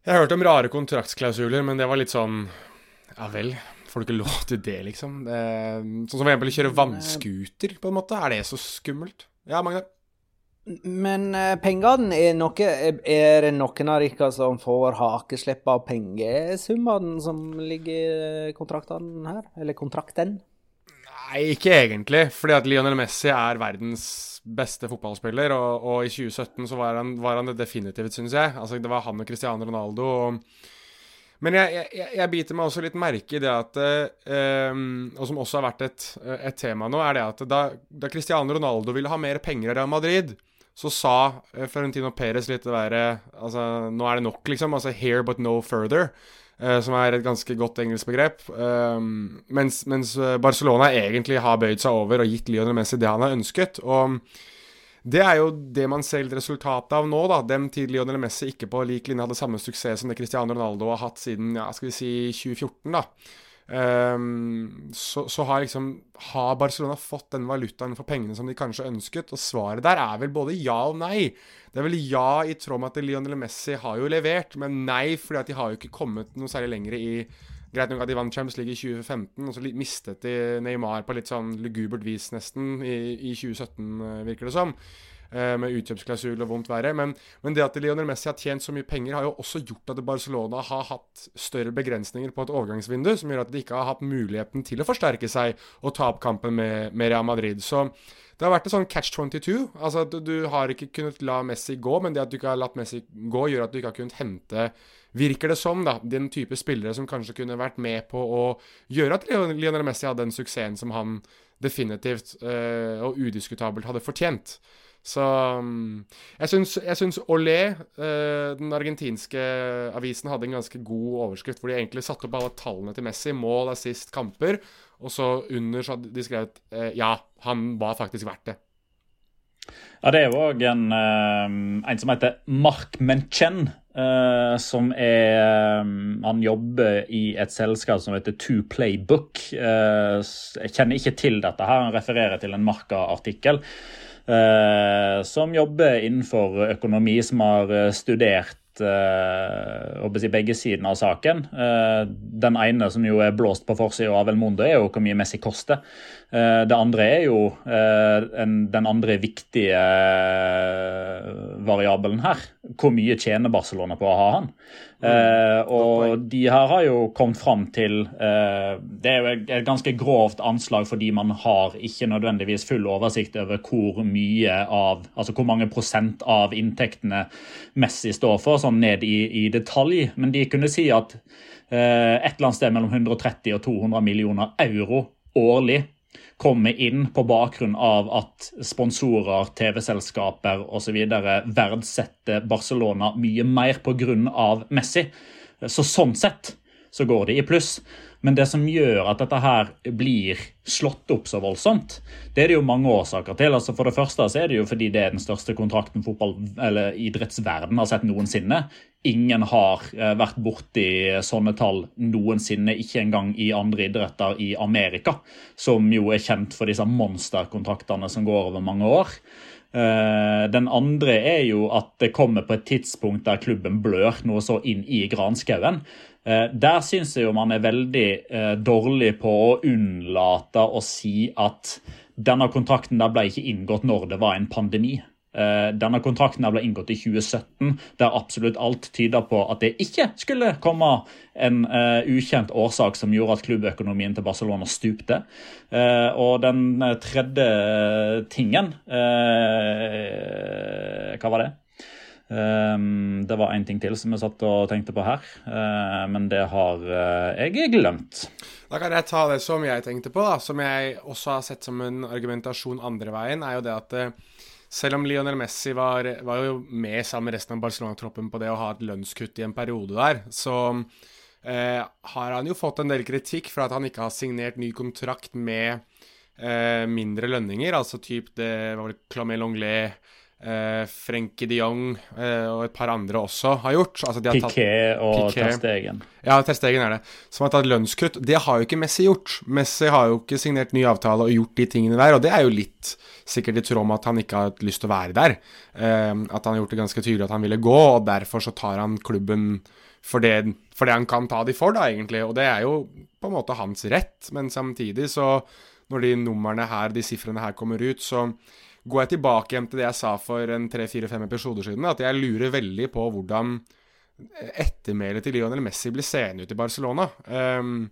Jeg hørte om rare kontraktsklausuler, men det var litt sånn Ja vel, får du ikke lov til det, liksom? Eh, sånn som for eksempel å kjøre vannscooter, på en måte. Er det så skummelt? Ja, Magne? Men eh, pengene er noe Er det noen av dere som får hakeslepp av pengesummene som ligger i kontraktene her? Eller kontrakten? Nei, ikke egentlig. Fordi at Lionel Messi er verdens beste fotballspiller, og, og i 2017 så var han, var han det definitivt, syns jeg. Altså, det var han og Cristiano Ronaldo. Og, men jeg, jeg, jeg biter meg også litt merke i det at eh, Og som også har vært et, et tema nå, er det at da, da Cristiano Ronaldo ville ha mer penger av Real Madrid, så sa eh, Florentino Perez litt det derre Altså, nå er det nok, liksom. Altså here but no further. Uh, som er et ganske godt engelsk begrep. Um, mens, mens, Barcelona egentlig har bøyd seg over og gitt Lionel Messi det han har ønsket. Og det er jo det man ser litt resultatet av nå, da. Dem til Lionel Messi ikke på lik linje hadde samme suksess som det Cristiano Ronaldo har hatt siden ja, skal vi si 2014, da. Um, så, så, har liksom Har Barcelona fått den valutaen for pengene som de kanskje ønsket? Og svaret der er vel både ja og nei. Det er vel ja i tråd med at Lionel Messi har jo levert, men nei fordi at de har jo ikke kommet noe særlig lenger i Greit nok at de vant Champions League i 2015, og så mistet de Neymar på litt sånn lugubert vis, nesten, i, i 2017, eh, virker det som. Eh, med utkjøpsklausul og vondt verre. Men, men, det at Lionel Messi har tjent så mye penger, har jo også gjort at Barcelona har hatt større begrensninger på et overgangsvindu, som gjør at de ikke har hatt muligheten til å forsterke seg og ta opp kampen med, med Real Madrid. Så det har vært en sånn catch 22. Altså at du har ikke kunnet la Messi gå, men det at du ikke har latt Messi gå, gjør at du ikke har kunnet hente virker det som, da, den type spillere som kanskje kunne vært med på å gjøre at Lionel Messi hadde den suksessen som han definitivt uh, og udiskutabelt hadde fortjent. Så um, jeg syns, Olé, uh, den argentinske avisen, hadde en ganske god overskrift hvor de egentlig satte opp alle tallene til Messi. Mål, assist, kamper. Og så under så hadde de skrevet uh, ja, han var faktisk verdt det. Ja, det er jo òg en, en som heter Mark Menchen, Uh, som er um, Han jobber i et selskap som heter Two Playbook. Uh, jeg kjenner ikke til dette. her, Han refererer til en Marka-artikkel. Uh, som jobber innenfor økonomi, som har studert si begge sidene av saken. Den ene som jo er blåst på forsida av El Mundo, er jo hvor mye Messi koster. Det andre er jo den andre viktige variabelen her hvor mye tjener Barcelona på å ha han. Mm. Eh, og de her har jo kommet fram til eh, Det er jo et ganske grovt anslag fordi man har ikke nødvendigvis full oversikt over hvor mye av Altså hvor mange prosent av inntektene Messi står for, sånn ned i, i detalj. Men de kunne si at eh, et eller annet sted mellom 130 og 200 millioner euro årlig komme inn på bakgrunn av at sponsorer, TV-selskaper osv. verdsetter Barcelona mye mer pga. Messi. Så sånn sett så går det i pluss. Men det som gjør at dette her blir slått opp så voldsomt, det er det jo mange årsaker til. Altså For det første er det jo fordi det er den største kontrakten fotball, eller idrettsverden har sett noensinne. Ingen har eh, vært borti sånne tall noensinne, ikke engang i andre idretter i Amerika, som jo er kjent for disse monsterkontraktene som går over mange år. Eh, den andre er jo at det kommer på et tidspunkt der klubben blør noe så inn i granskauen. Eh, der syns jeg jo man er veldig eh, dårlig på å unnlate å si at denne kontrakten der ble ikke inngått når det var en pandemi. Eh, denne kontrakten ble inngått i 2017, der absolutt alt tyder på at det ikke skulle komme en ukjent årsak som gjorde at klubbøkonomien til Barcelona stupte. Og den tredje tingen Hva var det? Um, det var en ting til som jeg satt og tenkte på her, uh, men det har uh, jeg glemt. Da kan jeg ta det som jeg tenkte på, da, som jeg også har sett som en argumentasjon andre veien, er jo det at uh, selv om Lionel Messi var, var, jo med sammen med resten av Barcelona-troppen på det å ha et lønnskutt i en periode der, så har han jo fått en del kritikk for at han ikke har signert ny kontrakt med mindre lønninger, altså typ det var vel Clamé Longlet Uh, Frenkie de Jong eh, og et par andre også har gjort. Altså Piquet og Testegen Ja, Testegen er det. Som har tatt lønnskutt. Det har jo ikke Messi gjort. Messi har jo ikke signert ny avtale og gjort de tingene der, og det er jo litt sikkert i tråd med at han ikke har hatt lyst til å være der. Eh, at han har gjort det ganske tydelig at han ville gå, og derfor så tar han klubben for det, for det han kan ta de for, da, egentlig. Og det er jo på en måte hans rett, men samtidig så Når de numrene her, de sifrene her kommer ut, så går jeg tilbake igjen til det jeg sa for en tre-fire-fem episoder siden, at jeg lurer veldig på hvordan ettermælet til Lionel Messi blir seende ut i Barcelona. Um,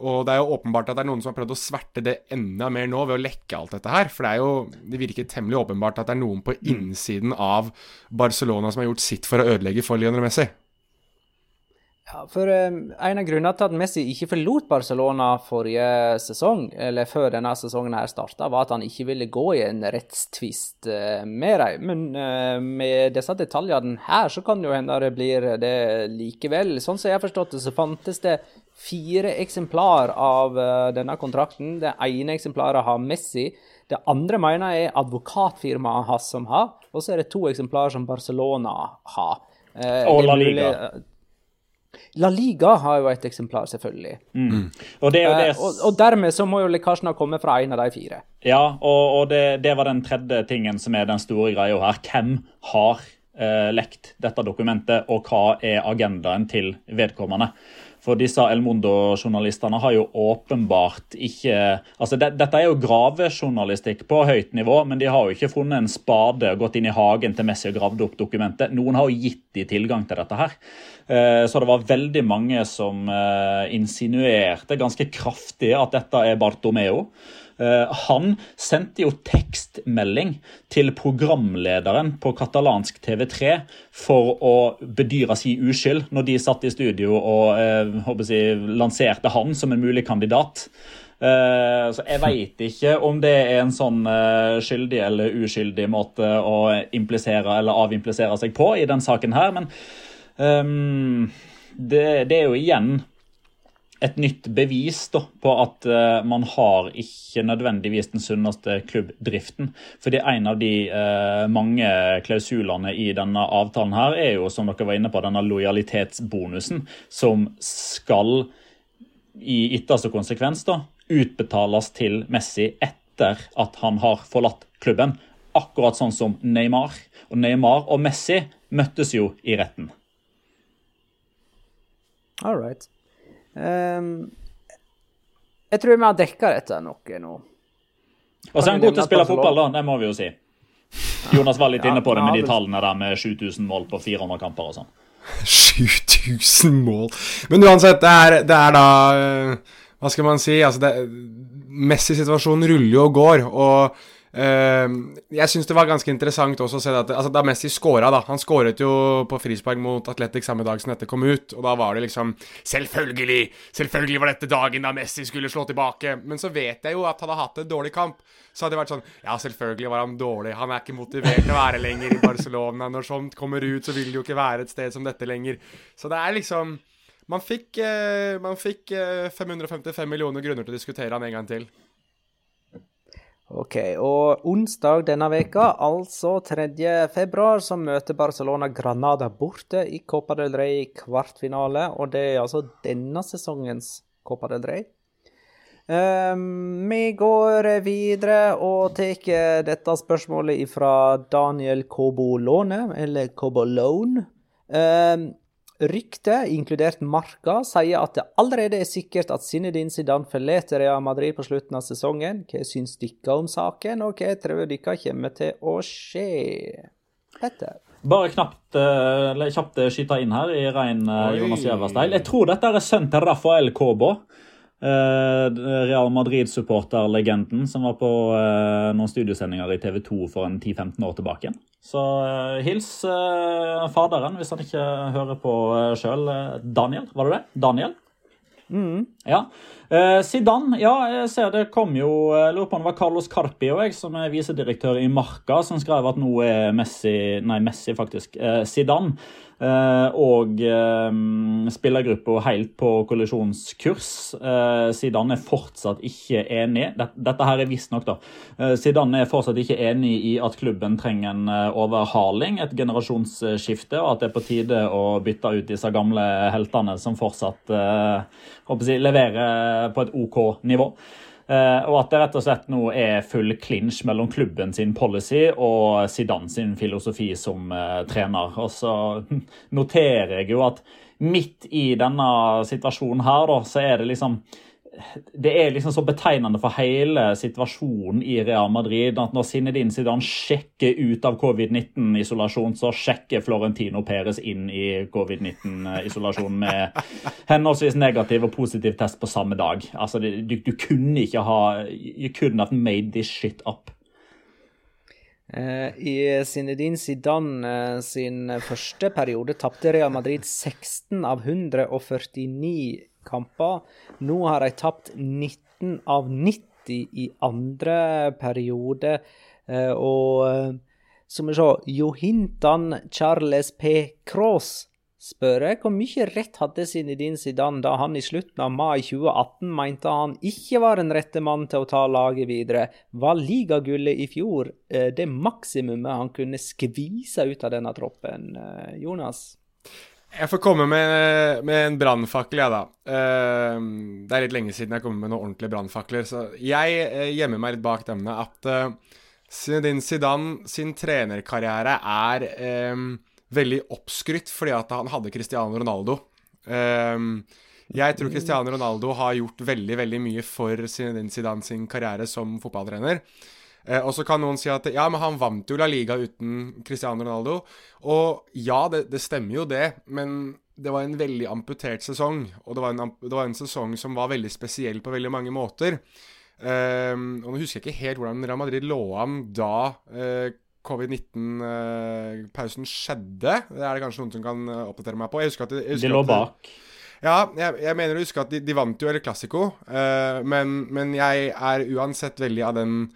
og det er jo åpenbart at det er noen som har prøvd å sverte det enda mer nå ved å lekke alt dette her. For det er jo Det virker temmelig åpenbart at det er noen på mm. innsiden av Barcelona som har gjort sitt for å ødelegge for Lionel Messi. Ja, for um, En av grunnene til at Messi ikke forlot Barcelona forrige sesong, eller før denne sesongen her starta, var at han ikke ville gå i en rettstvist uh, med dem. Men uh, med disse detaljene her, så kan det jo hende det blir det likevel. Sånn som jeg har forstått det, så fantes det fire eksemplar av uh, denne kontrakten. Det ene eksemplaret har Messi. Det andre mener jeg er advokatfirmaet hans som har, og så er det to eksemplarer som Barcelona har. og La Liga. La Liga har jo et eksemplar, selvfølgelig. Mm. Og, det, det... Eh, og, og, dermed så må jo lekkasjen ha kommet fra en av de fire. Ja, og, og det, det, var den tredje tingen som er den store greia her. Hvem har eh, lekt dette dokumentet, og hva er agendaen til vedkommende? For disse El Mundo-journalistene har jo åpenbart ikke altså det, Dette er jo gravejournalistikk på høyt nivå, men de har jo ikke funnet en spade og gått inn i hagen til Messi og gravd opp dokumentet. Noen har jo gitt de tilgang til dette her. Eh, så det var veldig mange som eh, insinuerte ganske kraftig at dette er Bartomeo. Eh, han sendte jo tekstmelding til programlederen på katalansk TV3 for å bedyre si uskyld når de satt i studio og eh, jeg, lanserte han som en mulig kandidat. Uh, så Jeg veit ikke om det er en sånn uh, skyldig eller uskyldig måte å implisere eller avimplisere seg på i den saken her, men um, det, det, er jo igjen et nytt bevis da, på at uh, man har ikke nødvendigvis den sunneste klubbdriften. Fordi en av de uh, mange klausulene i denne avtalen her er jo, som dere var inne på, denne lojalitetsbonusen som skal i ytterste konsekvens da, utbetales til Messi etter at han har forlatt klubben. Akkurat sånn som Neymar. Og Neymar og Messi møttes jo i retten. All right. Um, jeg tror vi har dekka dette noe nå. Og så er han god til å spille fotball, da. Det må vi jo si. Jonas var litt inne på det med de tallene der med 7000 mål på 400 kamper og sånn. 7000 mål Men uansett, det er, det er da eh, Hva skal man si? Altså, Messi-situasjonen ruller jo og går, og jeg syns det var ganske interessant også å se at altså, da Messi skåra, da Han skåret jo på frispark mot Atletic samme dag som dette kom ut, og da var det liksom Selvfølgelig! Selvfølgelig var dette dagen da Messi skulle slå tilbake. Men så vet jeg jo at han har hatt en dårlig kamp. Så hadde det vært sånn Ja, selvfølgelig var han dårlig. Han er ikke motivert til å være lenger i Barcelona. Når sånt kommer ut, så vil det jo ikke være et sted som dette lenger. Så det er liksom Man fikk, uh, man fikk uh, eh, 555 millioner grunner til å diskutere han en gang til. Ok, og onsdag denne veka, altså 3. februar, så møter Barcelona Granada borte i Copa del Rey kvartfinale. Og det er altså denne sesongens Copa del Rey. Um, vi går videre og tar dette spørsmålet fra Daniel Cobolone, eller Cobolone. Um, Ryktet, inkludert Marka, sier at det allerede er sikkert at Zinedine Zidane forlater Real Madrid på slutten av sesongen. Hva syns dere om saken, og hva tror dere kommer til å skje? Petter? Bare knapt, eh, kjapt skyte inn her i rein eh, Jonas Gjæver-steil. Jeg tror dette er sønnen til Rafael Kobo. Eh, Real Madrid-supporterlegenden som var på uh, noen studiosendinger i TV 2 for en 10-15 år tilbake. Så uh, hils faderen hvis han ikke hører på sjøl. Daniel, var det det? Daniel? Mm. Ja. Eh, Zidane, ja, jeg ser det kom jo Jeg lurer på om det var Carlos Carpi og jeg, som er visedirektør i Marca, som skrev at nå er Messi Nei, Messi, faktisk. Eh, Zidane. Eh, og eh, spillergruppa helt på kollisjonskurs. Eh, Zidane er fortsatt ikke enig. Dette her er visstnok, da. Eh, Zidane er fortsatt ikke enig i at klubben trenger en eh, overhaling, et generasjonsskifte, og at det er på tide å bytte ut disse gamle heltene som fortsatt håper jeg, leverer på et OK nivå. Uh, og at det rett og slett nå er full clinch mellom klubben sin policy og Zidane sin filosofi som uh, trener. Og så noterer jeg jo at midt i denne situasjonen her, da, så er det liksom det er liksom så betegnende for hele situasjonen i Real Madrid at når Zinedine Zidane sjekker ut av covid-19-isolasjon, så sjekker Florentino Perez inn i covid-19-isolasjon med henholdsvis negativ og positiv test på samme dag. Altså, du, du kunne ikke ha You couldn't have made this shit up. Eh, I Zinedine Zidane eh, sin første periode tapte Real Madrid 16 av 149 kamper. Nå har de tapt 19 av 90 i andre periode. Eh, og som så må vi se Johintan Charles P. Cross spør jeg hvor mye rett hadde Zinedine Zidane da han i slutten av mai 2018 mente han ikke var den rette mann til å ta laget videre? Var ligagullet i fjor eh, det maksimumet han kunne skvise ut av denne troppen, eh, Jonas? Jeg får komme med, med en brannfakkel, jeg, da. Uh, det er litt lenge siden jeg kom med noen ordentlige brannfakler, så jeg uh, gjemmer meg litt bak denne at Zinedine Zidane sin trenerkarriere er um, veldig oppskrytt fordi at han hadde Cristiano Ronaldo. Um, jeg tror Cristiano Ronaldo har gjort veldig veldig mye for Zinedine Zidane sin karriere som fotballtrener. Uh, og så kan noen si at ja, men han vant jo La Liga uten Cristiano Ronaldo. Og ja, det, det stemmer jo det, men det var en veldig amputert sesong. Og det var, en, det var en sesong som var veldig spesiell på veldig mange måter. Eh, og nå husker jeg ikke helt hvordan Real Madrid lå an da Eh, covid-19-pausen skjedde. Det er det kanskje noen som kan eh, oppdatere meg på. Jeg husker at jeg husker de lå bak. Ja, jeg, jeg, mener å huske at de, de vant jo El Clásico, uh, men, men, jeg er uansett veldig av den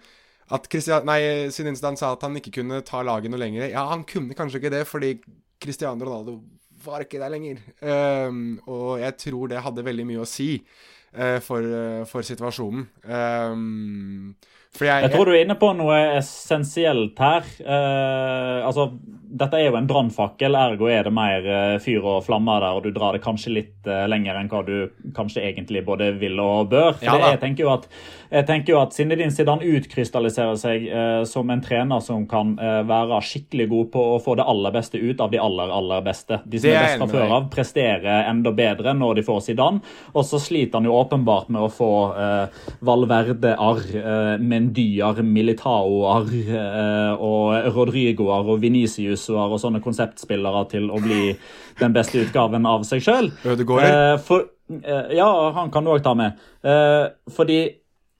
at Christian, nei, Zinedine sa at han ikke kunne ta laget noe lenger. Ja, han kunne kanskje ikke det, fordi Cristiano Ronaldo var ikke der lenger. Um, og jeg tror det hadde veldig mye å si uh, for, for, situasjonen. Um, jeg, jeg, tror du er inne på noe essensielt her. Uh, altså, dette er jo en brannfakkel, ergo er det mer eh, fyr og flammer der, og du drar det kanskje litt eh, lenger enn hva du kanskje egentlig både vil og bør. For ja, jeg tenker jo at, jeg tenker jo at Zinedine Zidane utkrystalliserer seg eh, som en trener som kan eh, være skikkelig god på å få det aller beste ut av de aller, aller beste. De som er, er best fra før av, presterer enda bedre når de får Zidane, og så sliter han jo åpenbart med å få eh, Valverde-arr. med Mendyar, Militao-ar eh, og Rodrigoar og Veniciusuar og sånne konseptspillere til å bli den beste utgaven av seg sjøl. Eh, eh, ja, han kan du òg ta med. Fordi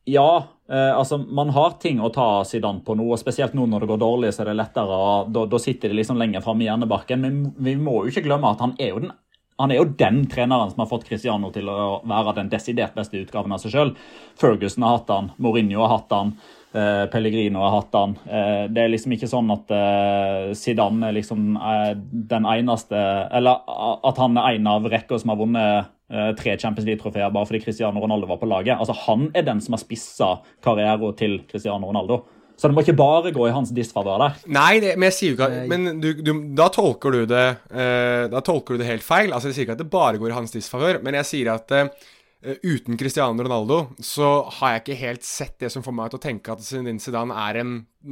ja, altså man har ting å ta Zidane på nå, og spesielt nå når det går dårlig, så er det lettere. Da, da sitter de liksom lenger framme i hjernebarken. Men vi må jo ikke glemme at han er jo den han er jo den treneren som har fått Cristiano til å være den desidert beste utgaven av seg sjøl. Ferguson har hatt han, Mourinho har hatt han, eh, Pellegrino har hatt han. Eh, det er liksom ikke sånn at eh, Zidane er liksom eh, den eneste Eller at han er en av rekka som har vunnet eh, tre Champions League-trofeer bare fordi Cristiano Ronaldo var på laget. Altså Han er den som har spissa karrieren til Cristiano Ronaldo. Så det må ikke bare gå i hans disfavør der. Nei, det, men jeg sier jo ikke at, Men du, du, da tolker du det uh, Da tolker du det helt feil. Altså, Jeg sier ikke at det bare går i hans disfavør, men jeg sier at uh, uten Cristiano Ronaldo så har jeg ikke helt sett det som får meg til å tenke at Zinedine Zidane er en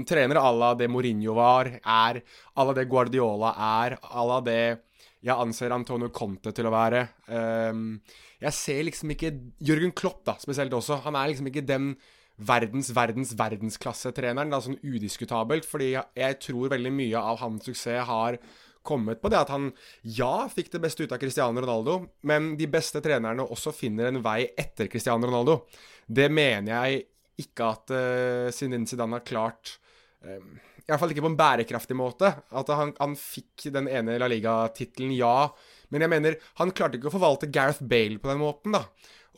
trener à la det Mourinho var, er à la det Guardiola er, à la det jeg anser Antonio Conte til å være. Um, jeg ser liksom ikke Jørgen Klopp, da, spesielt også. Han er liksom ikke den verdens, verdens, verdensklassetreneren. Det er sånn udiskutabelt, fordi jeg tror veldig mye av hans suksess har kommet på det at han ja, fikk det beste ut av Cristiano Ronaldo, men de beste trenerne også finner en vei etter Cristiano Ronaldo. Det mener jeg ikke at uh, Zinedine Zidane har klart uh, I hvert fall ikke på en bærekraftig måte. At han, han fikk den ene La Liga-tittelen, ja. Men jeg mener, han klarte ikke å forvalte Gareth Bale på den måten, da.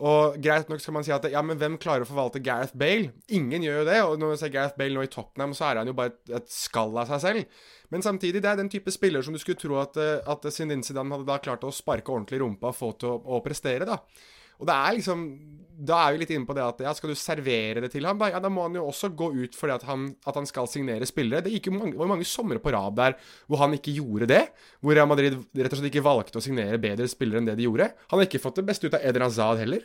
Og greit nok skal man si at ja, men hvem klarer å forvalte Gareth Bale? Ingen gjør jo det. Og når man ser Gareth Bale nå i Tottenham, så er han jo bare et, et skall av seg selv. Men samtidig, det er den type spiller som du skulle tro at, eh, at Zidane hadde da klart å sparke ordentlig i rumpa og få til å, å prestere, da. Og det er liksom Da er vi litt inne på det at ja, skal du servere det til ham, ja, da må han jo også gå ut fordi at han, at han skal signere spillere. Det gikk jo mange, var mange somre på rad der hvor han ikke gjorde det. Hvor Real Madrid rett og slett ikke valgte å signere bedre spillere enn det de gjorde. Han har ikke fått det beste ut av Eden Hazard heller.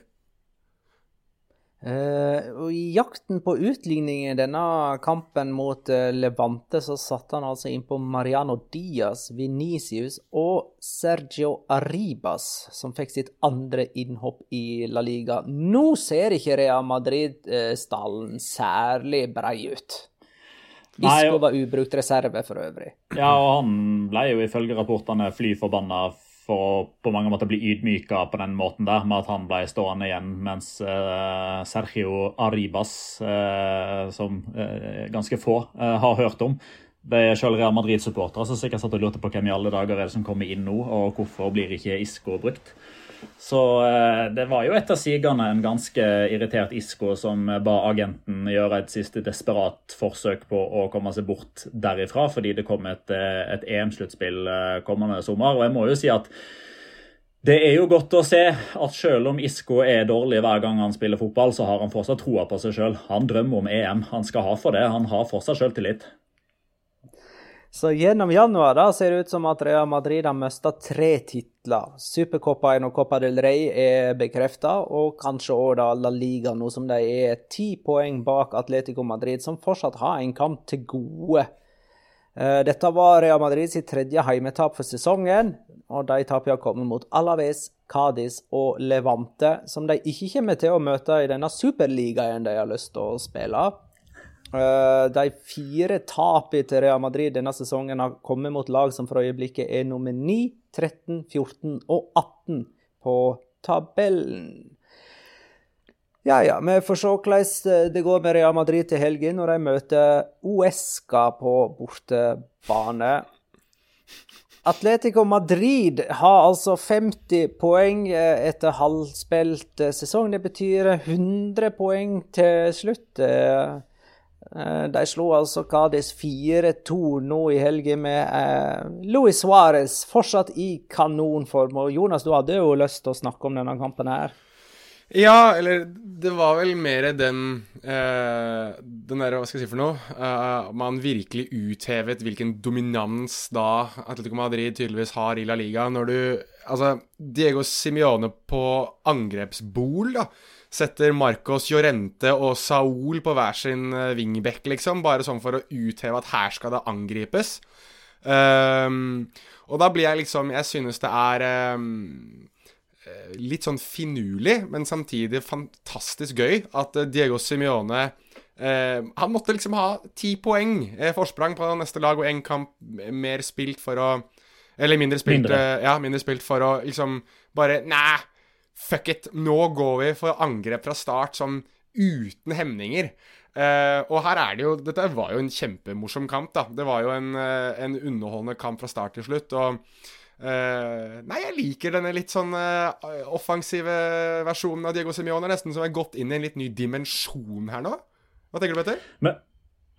Uh, og I jakten på utligning i denne kampen mot uh, Levante, så satte han altså inn på Mariano Diaz, Venicius og Sergio Arribas, som fikk sitt andre innhopp i La Liga. Nå ser ikke Real Madrid-stallen uh, særlig brei ut. Isco var ubrukt reserve for øvrig. Ja, og han ble jo ifølge rapportene fly forbanna for å på mange måter bli ydmyka på den måten der, med at han ble stående igjen, mens uh, Sergio Arribas, uh, som uh, ganske få har hørt om Det er selv Real Madrid-supportere som sikkert satt og lurte på hvem i alle dager er det som kommer inn nå, og hvorfor blir ikke Isco brukt. Så det var jo etter sigende en ganske irritert Isko som ba agenten gjøre et siste desperat forsøk på å komme seg bort derifra, fordi det kom et, et EM-sluttspill kommende sommer. Og jeg må jo si at det er jo godt å se at selv om Isko er dårlig hver gang han spiller fotball, så har han fortsatt troa på seg sjøl. Han drømmer om EM. Han skal ha for det. Han har fortsatt sjøltillit. Så gjennom januar da ser det ut som at Real Madrid har mista tre titler. Supercopaen og Copa del Rey er bekrefta, og kanskje òg La Liga, nå som de er ti poeng bak Atletico Madrid, som fortsatt har en kamp til gode. Eh, dette var Real Madrid sitt tredje heimetap for sesongen og de tapene kommet mot Alaves, Cádiz og Levante, som de ikke kommer til å møte i denne superligaen de har lyst til å spille. Eh, de fire tapene til Real Madrid denne sesongen har kommet mot lag som for øyeblikket er nummer 9, 13, 14 og 18 på tabellen. Ja, ja. Vi får se hvordan det går med Real Madrid til helgen når de møter Uesca på bortebane. Atletico Madrid har altså 50 poeng eh, etter halvspilt eh, sesong. Det betyr 100 poeng til slutt. Eh, de slo altså Cádiz 4-2 nå i helgen med Luis Suárez fortsatt i kanonform. Og Jonas, du hadde jo lyst til å snakke om denne kampen her. Ja, eller det var vel mer den eh, Den derre, hva skal jeg si for noe eh, Man virkelig uthevet hvilken dominans da Atletico Madrid tydeligvis har i La Liga. Når du Altså, Diego Simione på angrepsbol, da. Setter Marcos Llorente og Saul på hver sin uh, wingback, liksom. Bare sånn for å utheve at her skal det angripes. Um, og da blir jeg liksom Jeg synes det er um, Eh, litt sånn finurlig, men samtidig fantastisk gøy at eh, Diego Simione eh, Han måtte liksom ha ti poeng eh, forsprang på neste lag og én kamp mer spilt for å Eller mindre spilt, mindre. Eh, ja, mindre spilt for å liksom bare Nei, fuck it. Nå går vi for angrep fra start som uten hemninger. Uh, og her er det jo Dette var jo en kjempemorsom kamp, da. Det var jo en, uh, en underholdende kamp fra start til slutt. Og Uh, nei, jeg liker denne litt sånn uh, offensive versjonen av Diego Simione. Nesten som er gått inn i en litt ny dimensjon her nå. Hva tenker du, Petter? Men,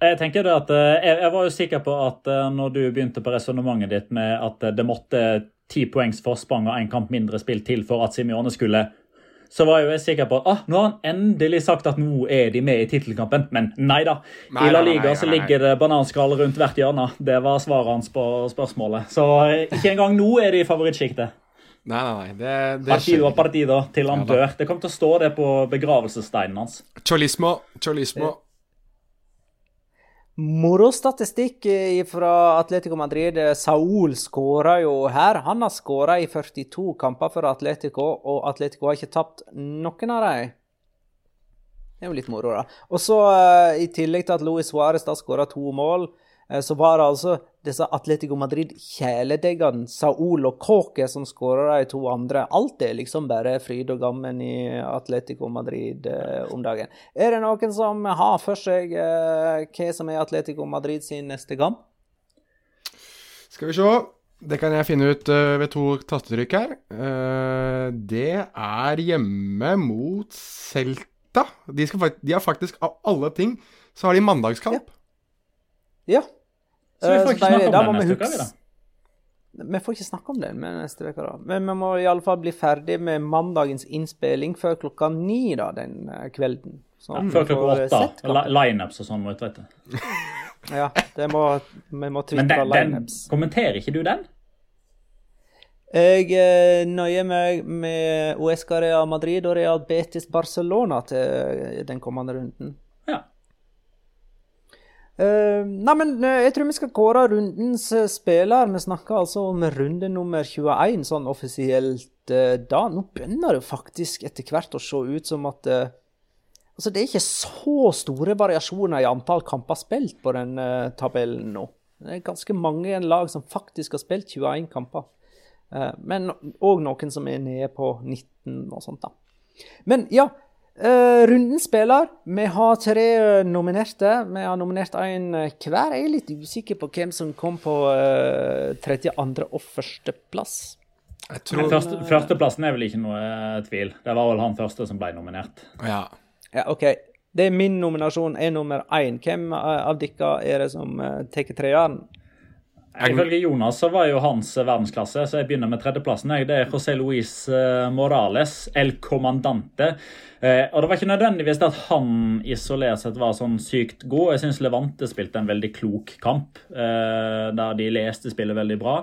jeg tenker det at jeg, jeg, var jo sikker på at når du begynte på resonnementet ditt med at det måtte ti poengs forsprang og én kamp mindre spilt til for at Simione skulle så var jeg sikker på at ah, nå har han endelig sagt at nå er de med i tittelkampen. Men nei da. I La Liga så ligger det bananskall rundt hvert hjørne. Det var svaret hans på spørsmålet. Så eh, ikke engang nå er de i favorittsjiktet. Nei, nei, nei. Det, det partido a partido til han dør. Det kommer til å stå det på begravelsessteinen hans. Cholismo. Cholismo. Morostatistikk fra Atletico Madrid. Saul skåra jo her. Han har skåra i 42 kamper for Atletico, og Atletico har ikke tapt noen av dem. Det er jo litt moro, da. Og så, uh, i tillegg til at Luis Suárez da skåra to mål, så var det altså disse Atletico Madrid-kjæledeggene, Saul og Kåke, som skåra de to andre. Alt er liksom bare fryd og gammen i Atletico Madrid eh, om dagen. Er det noen som har for seg hva som er Atletico Madrid sin neste kamp? Skal vi se. Det kan jeg finne ut uh, ved to tastetrykk her. Uh, det er hjemme mot Celta de, de, har faktisk, av alle ting, så har de mandagskamp. Ja. ja. Så vi får ikke snakke om den neste uke, vi da? Vi får ikke snakke om med neste uke, da. Men vi må i alle fall bli ferdig med mandagens innspilling før klokka ni da, den eh, kvelden. Sånn, ja, før klokka åtte. Lineups og sånn, vet du. ja, det må, vi må tvitre lineups. Kommenterer ikke du den? Jeg eh, nøyer meg med OSK Real Madrid og Real Betis Barcelona til eh, den kommende runden. Uh, nei, men jeg tror vi skal kåre rundens spiller. Vi snakker altså om runde nummer 21 sånn offisielt uh, da. Nå begynner det faktisk etter hvert å se ut som at uh, Altså, det er ikke så store variasjoner i antall kamper spilt på den tabellen nå. Det er ganske mange lag som faktisk har spilt 21 kamper. Eh, men òg noen som er nede på 19 og sånt, da. Men ja. Uh, runden spiller. Vi har tre nominerte. Vi har nominert én hver. Jeg er litt usikker på hvem som kom på uh, tredje, andre og førsteplass. Tror... Første, førsteplassen er vel ikke noe tvil. Det var vel han første som ble nominert. Ja. ja OK. Det er min nominasjon er nummer én. Hvem av dere er det som uh, tar treeren? Ifølge Jonas så var jo hans verdensklasse, så jeg begynner med tredjeplassen. Det er José Luis eh, Morales, El Comandante. Eh, og det var ikke nødvendigvis at han isolert sett var sånn sykt god. Jeg syns Levante spilte en veldig klok kamp, eh, der de leste spillet veldig bra.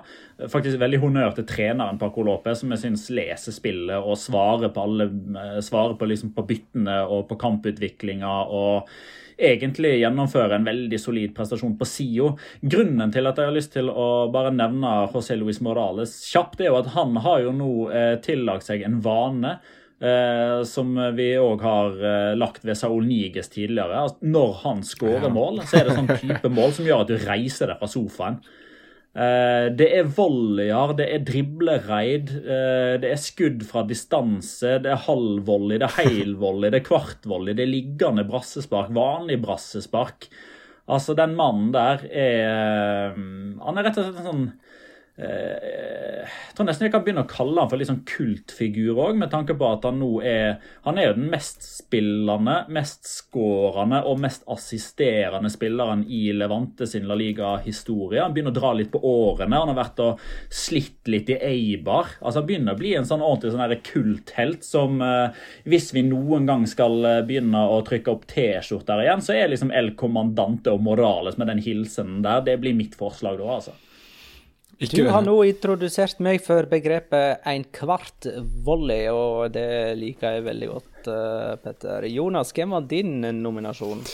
Faktisk veldig honnør til treneren Paco Lopez, som jeg syns leser spillet og svarer på alle Svarer på, liksom på byttene og på kamputviklinga og egentlig gjennomføre en veldig solid prestasjon på SIO. Grunnen til at jeg har lyst til å bare nevne José Luis Morales kjapt, er jo at han har jo nå eh, tillagt seg en vane. Eh, som vi òg har eh, lagt ved Saul Niges tidligere. Altså, når han skårer mål, så er det sånn type mål som gjør at du reiser deg fra sofaen. Eh, det er volleyer, det er driblereid, eh, det er skudd fra distanse, det er halvvolley, det er heilvolley, det er kvartvolley, det er liggende brassespark, vanlig brassespark. Altså, den mannen der er eh, Han er rett og slett en sånn jeg tror nesten jeg kan begynne å kalle han for litt sånn kultfigur òg, med tanke på at han nå er Han er jo den mest spillende, mest skårende og mest assisterende spilleren i Levante sin La Liga-historie. Han begynner å dra litt på årene. Han har vært og slitt litt i Eibar. Altså Han begynner å bli en sånn ordentlig sånn kulthelt som eh, Hvis vi noen gang skal eh, begynne å trykke opp T-skjorter igjen, så er liksom El Comandante og Morales med den hilsenen der. Det blir mitt forslag da, altså. Ikke du har nå introdusert meg for begrepet en kvart volley, og det liker jeg veldig godt, uh, Petter. Jonas, hvem var din nominasjon?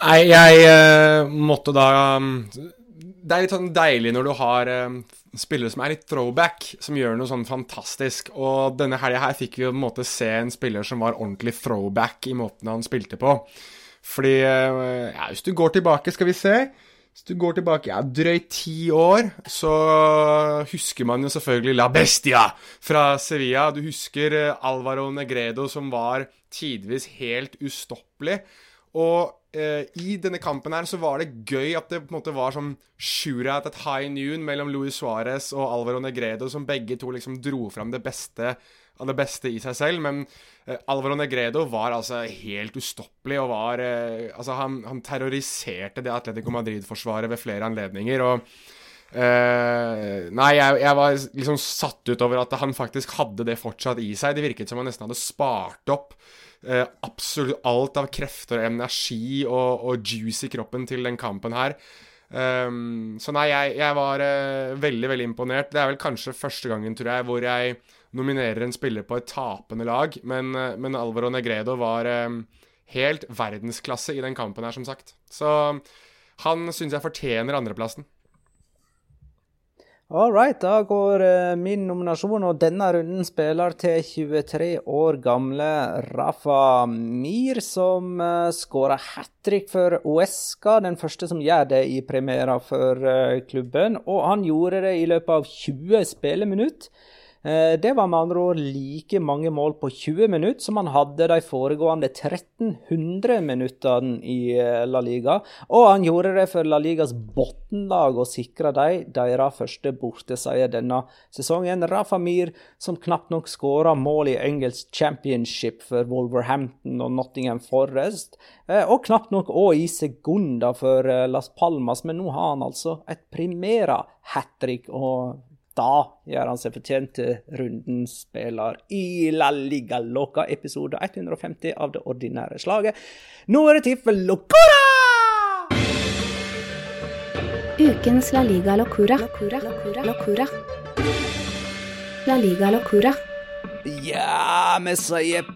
Nei, jeg uh, måtte da um, Det er litt sånn deilig når du har um, spillere som er litt throwback, som gjør noe sånn fantastisk. Og denne helga her fikk vi på en måte se en spiller som var ordentlig throwback i måten han spilte på. Fordi uh, ja, Hvis du går tilbake, skal vi se hvis du går tilbake ja, drøyt ti år, så husker man jo selvfølgelig La Bestia fra Sevilla. Du husker eh, Alvaro Negredo, som var tidvis helt ustoppelig. Og eh, i denne kampen her så var det gøy at det på en måte var som shootout at high noon mellom Luis Suárez og Alvaro Negredo, som begge to liksom dro fram det beste av det beste i seg selv. Men eh, Alvaro Negredo var altså helt ustoppelig og var eh, Altså, han, han, terroriserte det Atletico Madrid-forsvaret ved flere anledninger. og eh, Nei, jeg, jeg, var liksom satt ut over at han faktisk hadde det fortsatt i seg. Det virket som han nesten hadde spart opp absolutt alt av krefter og energi og, og juice i kroppen til den kampen her. Um, så nei, jeg, jeg var veldig, veldig imponert. Det er vel kanskje første gangen, tror jeg, hvor jeg nominerer en spiller på et tapende lag, men, eh, men Alvaro Negredo var eh, helt verdensklasse i den kampen her, som sagt. Så han syns jeg fortjener andreplassen. All right, da går uh, min nominasjon, og denne runden spiller til 23 år gamle Rafa Mir, som uh, skåra hat trick for Uesca, den første som gjør det i premiera for klubben. Og han gjorde det i løpet av 20 spilleminutter. Eh, det var med andre ord like mange mål på 20 minutter som han hadde de foregående 1300 minuttene i eh, La Liga. Og han gjorde det for La Ligas bunnlag og sikra dem deres første borteseier denne sesongen. Rafa Mir, som knapt nok skåra mål i engelsk championship for Wolverhampton og Nottingham Forest, eh, og knapt nok òg i sekunder for Las Palmas, men nå har han altså et primera hat trick. og da gjør han seg fortjent til rundens spiller i La Liga Loca, episode 150 av det ordinære slaget. Nå er det tid for Locura! Ukens La Liga Locura. Locura. Locura. Locura. La Liga Locura. Ja, vi sier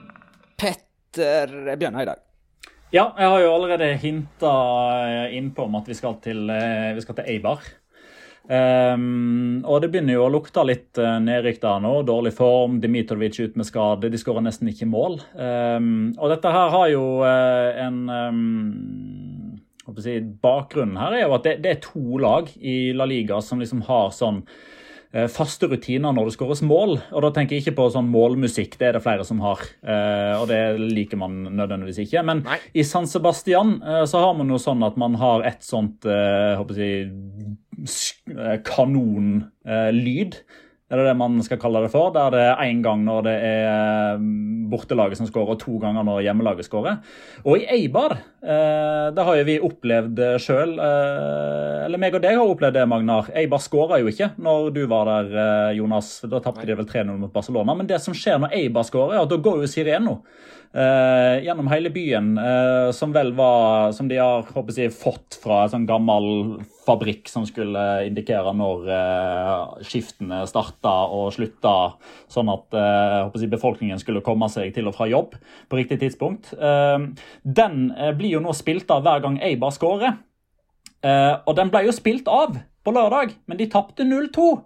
Petter Bjørnar i dag. Ja, jeg har jo allerede hinta innpå om at vi skal til, eh, vi skal til Eibar. Um, og det begynner jo å lukte litt uh, nedrykk da nå. Dårlig form, Dimitrovic ut med skade. De skårer nesten ikke mål. Um, og dette her har jo uh, en um, Bakgrunnen her er jo at det, det, er to lag i La Liga som liksom har sånn eh, faste rutiner når det skåres mål. Og da tenker jeg ikke på sånn målmusikk, det er det flere som har. Eh, og det liker man nødvendigvis ikke. Men Nei. i San Sebastian eh, så har man jo sånn at man har et sånt eh, håper jeg, eh, kanonlyd. Er det det man skal kalle det for? Der det er én gang når det er eh, bortelaget som skårer, og to ganger når hjemmelaget skårer. Og i Eibar, eh, det har jo vi opplevd sjøl. Eh, eller meg og deg har opplevd det, Magnar. Eibar skåra jo ikke når du var der, Jonas. Da tapte de vel 3-0 mot Barcelona. Men det som skjer når Eibar skårer, er at da går jo Sireno. Gjennom hele byen, som vel var Som de har håper jeg, fått fra en sånn gammel fabrikk som skulle indikere når skiftene skiftene starta og slutta, sånn at jeg håper jeg, befolkningen skulle komme seg til og fra jobb på riktig tidspunkt. Eh, den eh, blir jo nå spilt av hver gang Eibar skårer. Eh, og den ble jo spilt av på lørdag, men de tapte 0-2.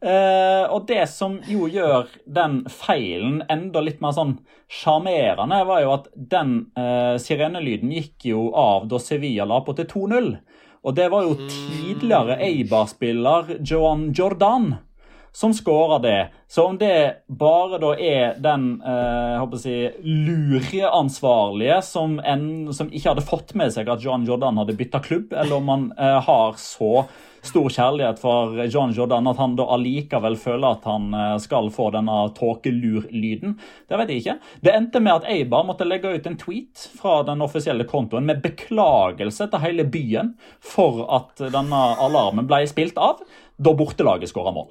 Uh, og det som jo gjør den feilen enda litt mer sånn sjarmerende, var jo at den uh, sirenelyden gikk jo av da Sevilla la på til 2-0. Og det var jo tidligere Eibar-spiller Joan Jordan som skårer det. Så om det bare da er den eh, håper jeg, lureansvarlige som, en, som ikke hadde fått med seg at John Jordan hadde bytta klubb, eller om han eh, har så stor kjærlighet for John Jordan at han da allikevel føler at han eh, skal få denne tåkelur-lyden, det vet jeg ikke. Det endte med at Eibar måtte legge ut en tweet fra den offisielle kontoen med beklagelse til hele byen for at denne alarmen ble spilt av da bortelaget skåra mål.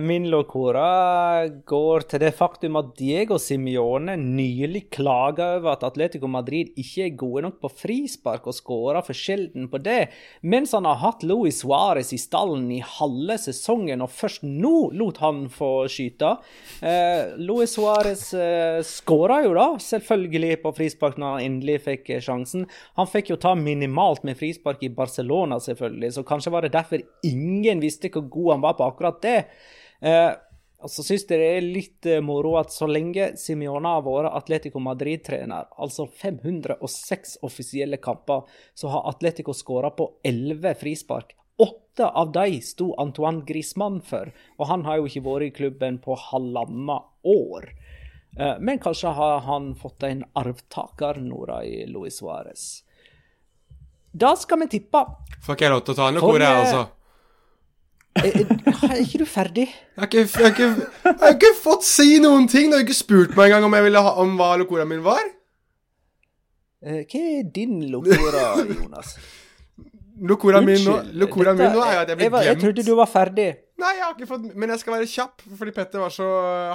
Min locora går til det faktum at Diego Simione nylig klaga over at Atletico Madrid ikke er gode nok på frispark og skåra for sjelden på det, mens han har hatt Luis Suárez i stallen i halve sesongen, og først nå lot han få skyte. Eh, Luis Suárez eh, skåra jo da, selvfølgelig, på frispark når han endelig fikk eh, sjansen. Han fikk jo ta minimalt med frispark i Barcelona, selvfølgelig, så kanskje var det derfor ingen visste hvor god han var på akkurat det. Eh, og så syns jeg det er litt eh, moro at så lenge Simione har vært Atletico Madrid-trener, altså 506 offisielle kamper, så har Atletico skåra på 11 frispark. Åtte av de sto Antoine Griezmann for, og han har jo ikke vært i klubben på halvannet år. Eh, men kanskje har han fått en arvtaker Nora i Luis Suárez. Da skal vi tippe. Får ikke jeg lov til å ta noe, eh, altså? Er, er er ikke du ferdig? Jeg har, ikke, jeg, har ikke, jeg har ikke fått si noen ting! Du har ikke spurt meg engang om, jeg ville ha, om hva lokoraen min var. Eh, Hva er din locora, Jonas? Lokoraen min, nå- lokoraen min nå er at jeg blir glemt. Jeg trodde du var ferdig. Nei, jeg har ikke fått Men jeg skal være kjapp, fordi Petter var så,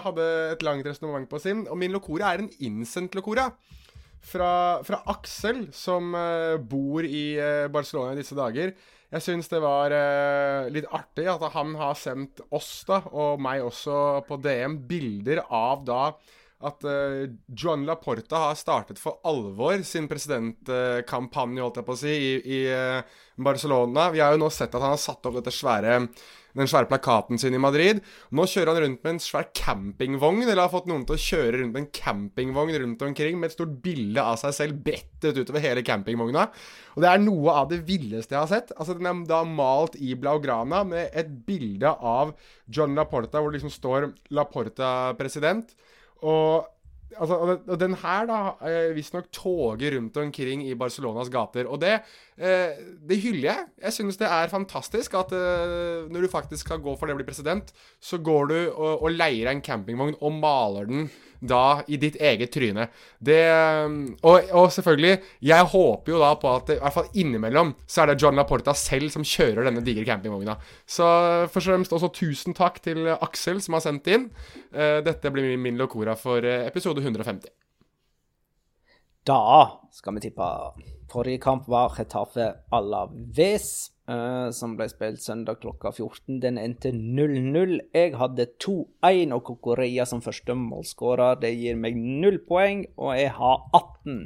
hadde et langt resonnement på sin. Og min lokora er en innsendt lokora. Fra, fra Aksel, som eh, bor i eh, Barcelona i disse dager. Jeg syns det var eh, litt artig at han har sendt oss, da, og meg også, på DM bilder av da at uh, Joan Laporta har startet for alvor sin presidentkampanje, holdt jeg på å si, i, i eh, Barcelona. Vi har jo nå sett at han har satt opp dette svære den svære plakaten sin i Madrid. Nå kjører han rundt med en svær campingvogn, eller har fått noen til å kjøre rundt med en campingvogn rundt omkring med et stort bilde av seg selv brettet utover hele campingvogna. Og det er noe av det villeste jeg har sett. Altså Den er da malt i blaugrana med et bilde av John Laporta, hvor det liksom står 'Laporta president'. Og Altså, og den- her da eh, visstnok toger rundt omkring i Barcelonas gater. Og det, eh, det hyller jeg. Jeg synes det er fantastisk at eh, når du faktisk skal gå for det å bli president, så går du og, og leier en campingvogn og maler den da i ditt eget tryne. Det og, og selvfølgelig, jeg håper jo da på at i hvert fall innimellom så er det John Laporta selv som kjører denne digre campingvogna. Så først og fremst også tusen takk til Aksel som har sendt inn. Eh, dette blir min, locora for eh, episode 150. Da skal vi tippe. Forrige kamp var Retafe Alaves, eh, som ble spilt søndag klokka 14. Den endte 0-0. Jeg hadde 2-1 og Kokorea som første målskårer. Det gir meg null poeng, og jeg har 18.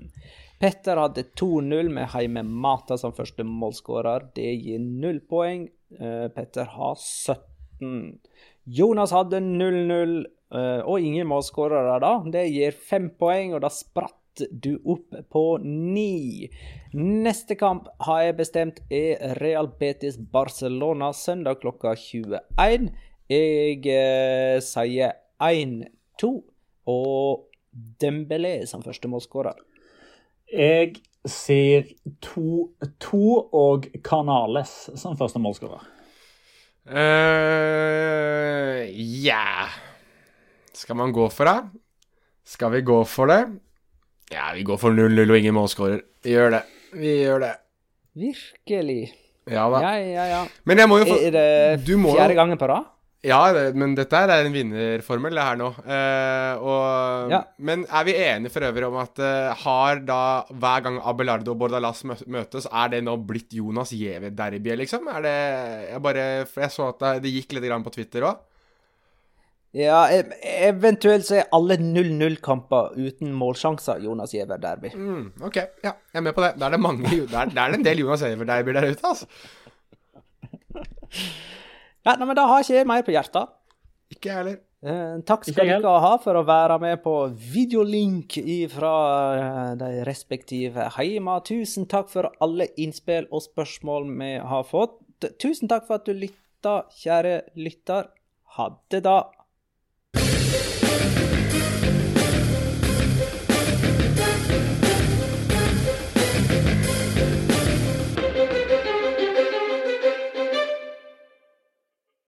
Petter hadde 2-0 med Heime Mata som første målskårer. Det gir null poeng. Eh, Petter har 17. Jonas hadde 0-0 eh, og ingen målskårere da. Det gir fem poeng, og da spratt du opp på ni. Neste kamp har jeg bestemt er Real Betis Barcelona søndag klokka 21. Jeg eh, sier 1-2 og Dembélé som første målskårer. Jeg sier 2-2 og Canales som første målskårer. eh Ja Skal man gå for det? Skal vi gå for det? Ja, vi går for 0-0 og ingen målskårer. Vi gjør det. Vi gjør det. Virkelig. Ja da. Ja, ja, ja. Men jeg må jo få Er det fjerde gangen på rad? Ja, men dette er en vinnerformel, det her nå. Eh, og, Ja. Men er vi enige for øvrig om at eh, har da hver gang Abelardo og Bordalas møtes, er det nå blitt Jonas Giæver-derbyet, liksom? Er det Jeg bare jeg så at det, gikk litt grann på Twitter òg. Ja, e- eventuelt så er alle 0-0-kamper uten målsjanser Jonas Giæver derby. Mm, OK, ja, jeg er med på det. Da er det mange der, er, er det en del Jonas Giæver-derbyer der ute, altså. Ja, nei, men da har ikke jeg mer på hjertet. Ikke jeg heller. Eh, takk skal dere ha for å være med på videolink fra eh, de respektive heima. Tusen takk for alle innspill og spørsmål vi har fått. Tusen takk for at du lytta, kjære lytter. Ha det, da.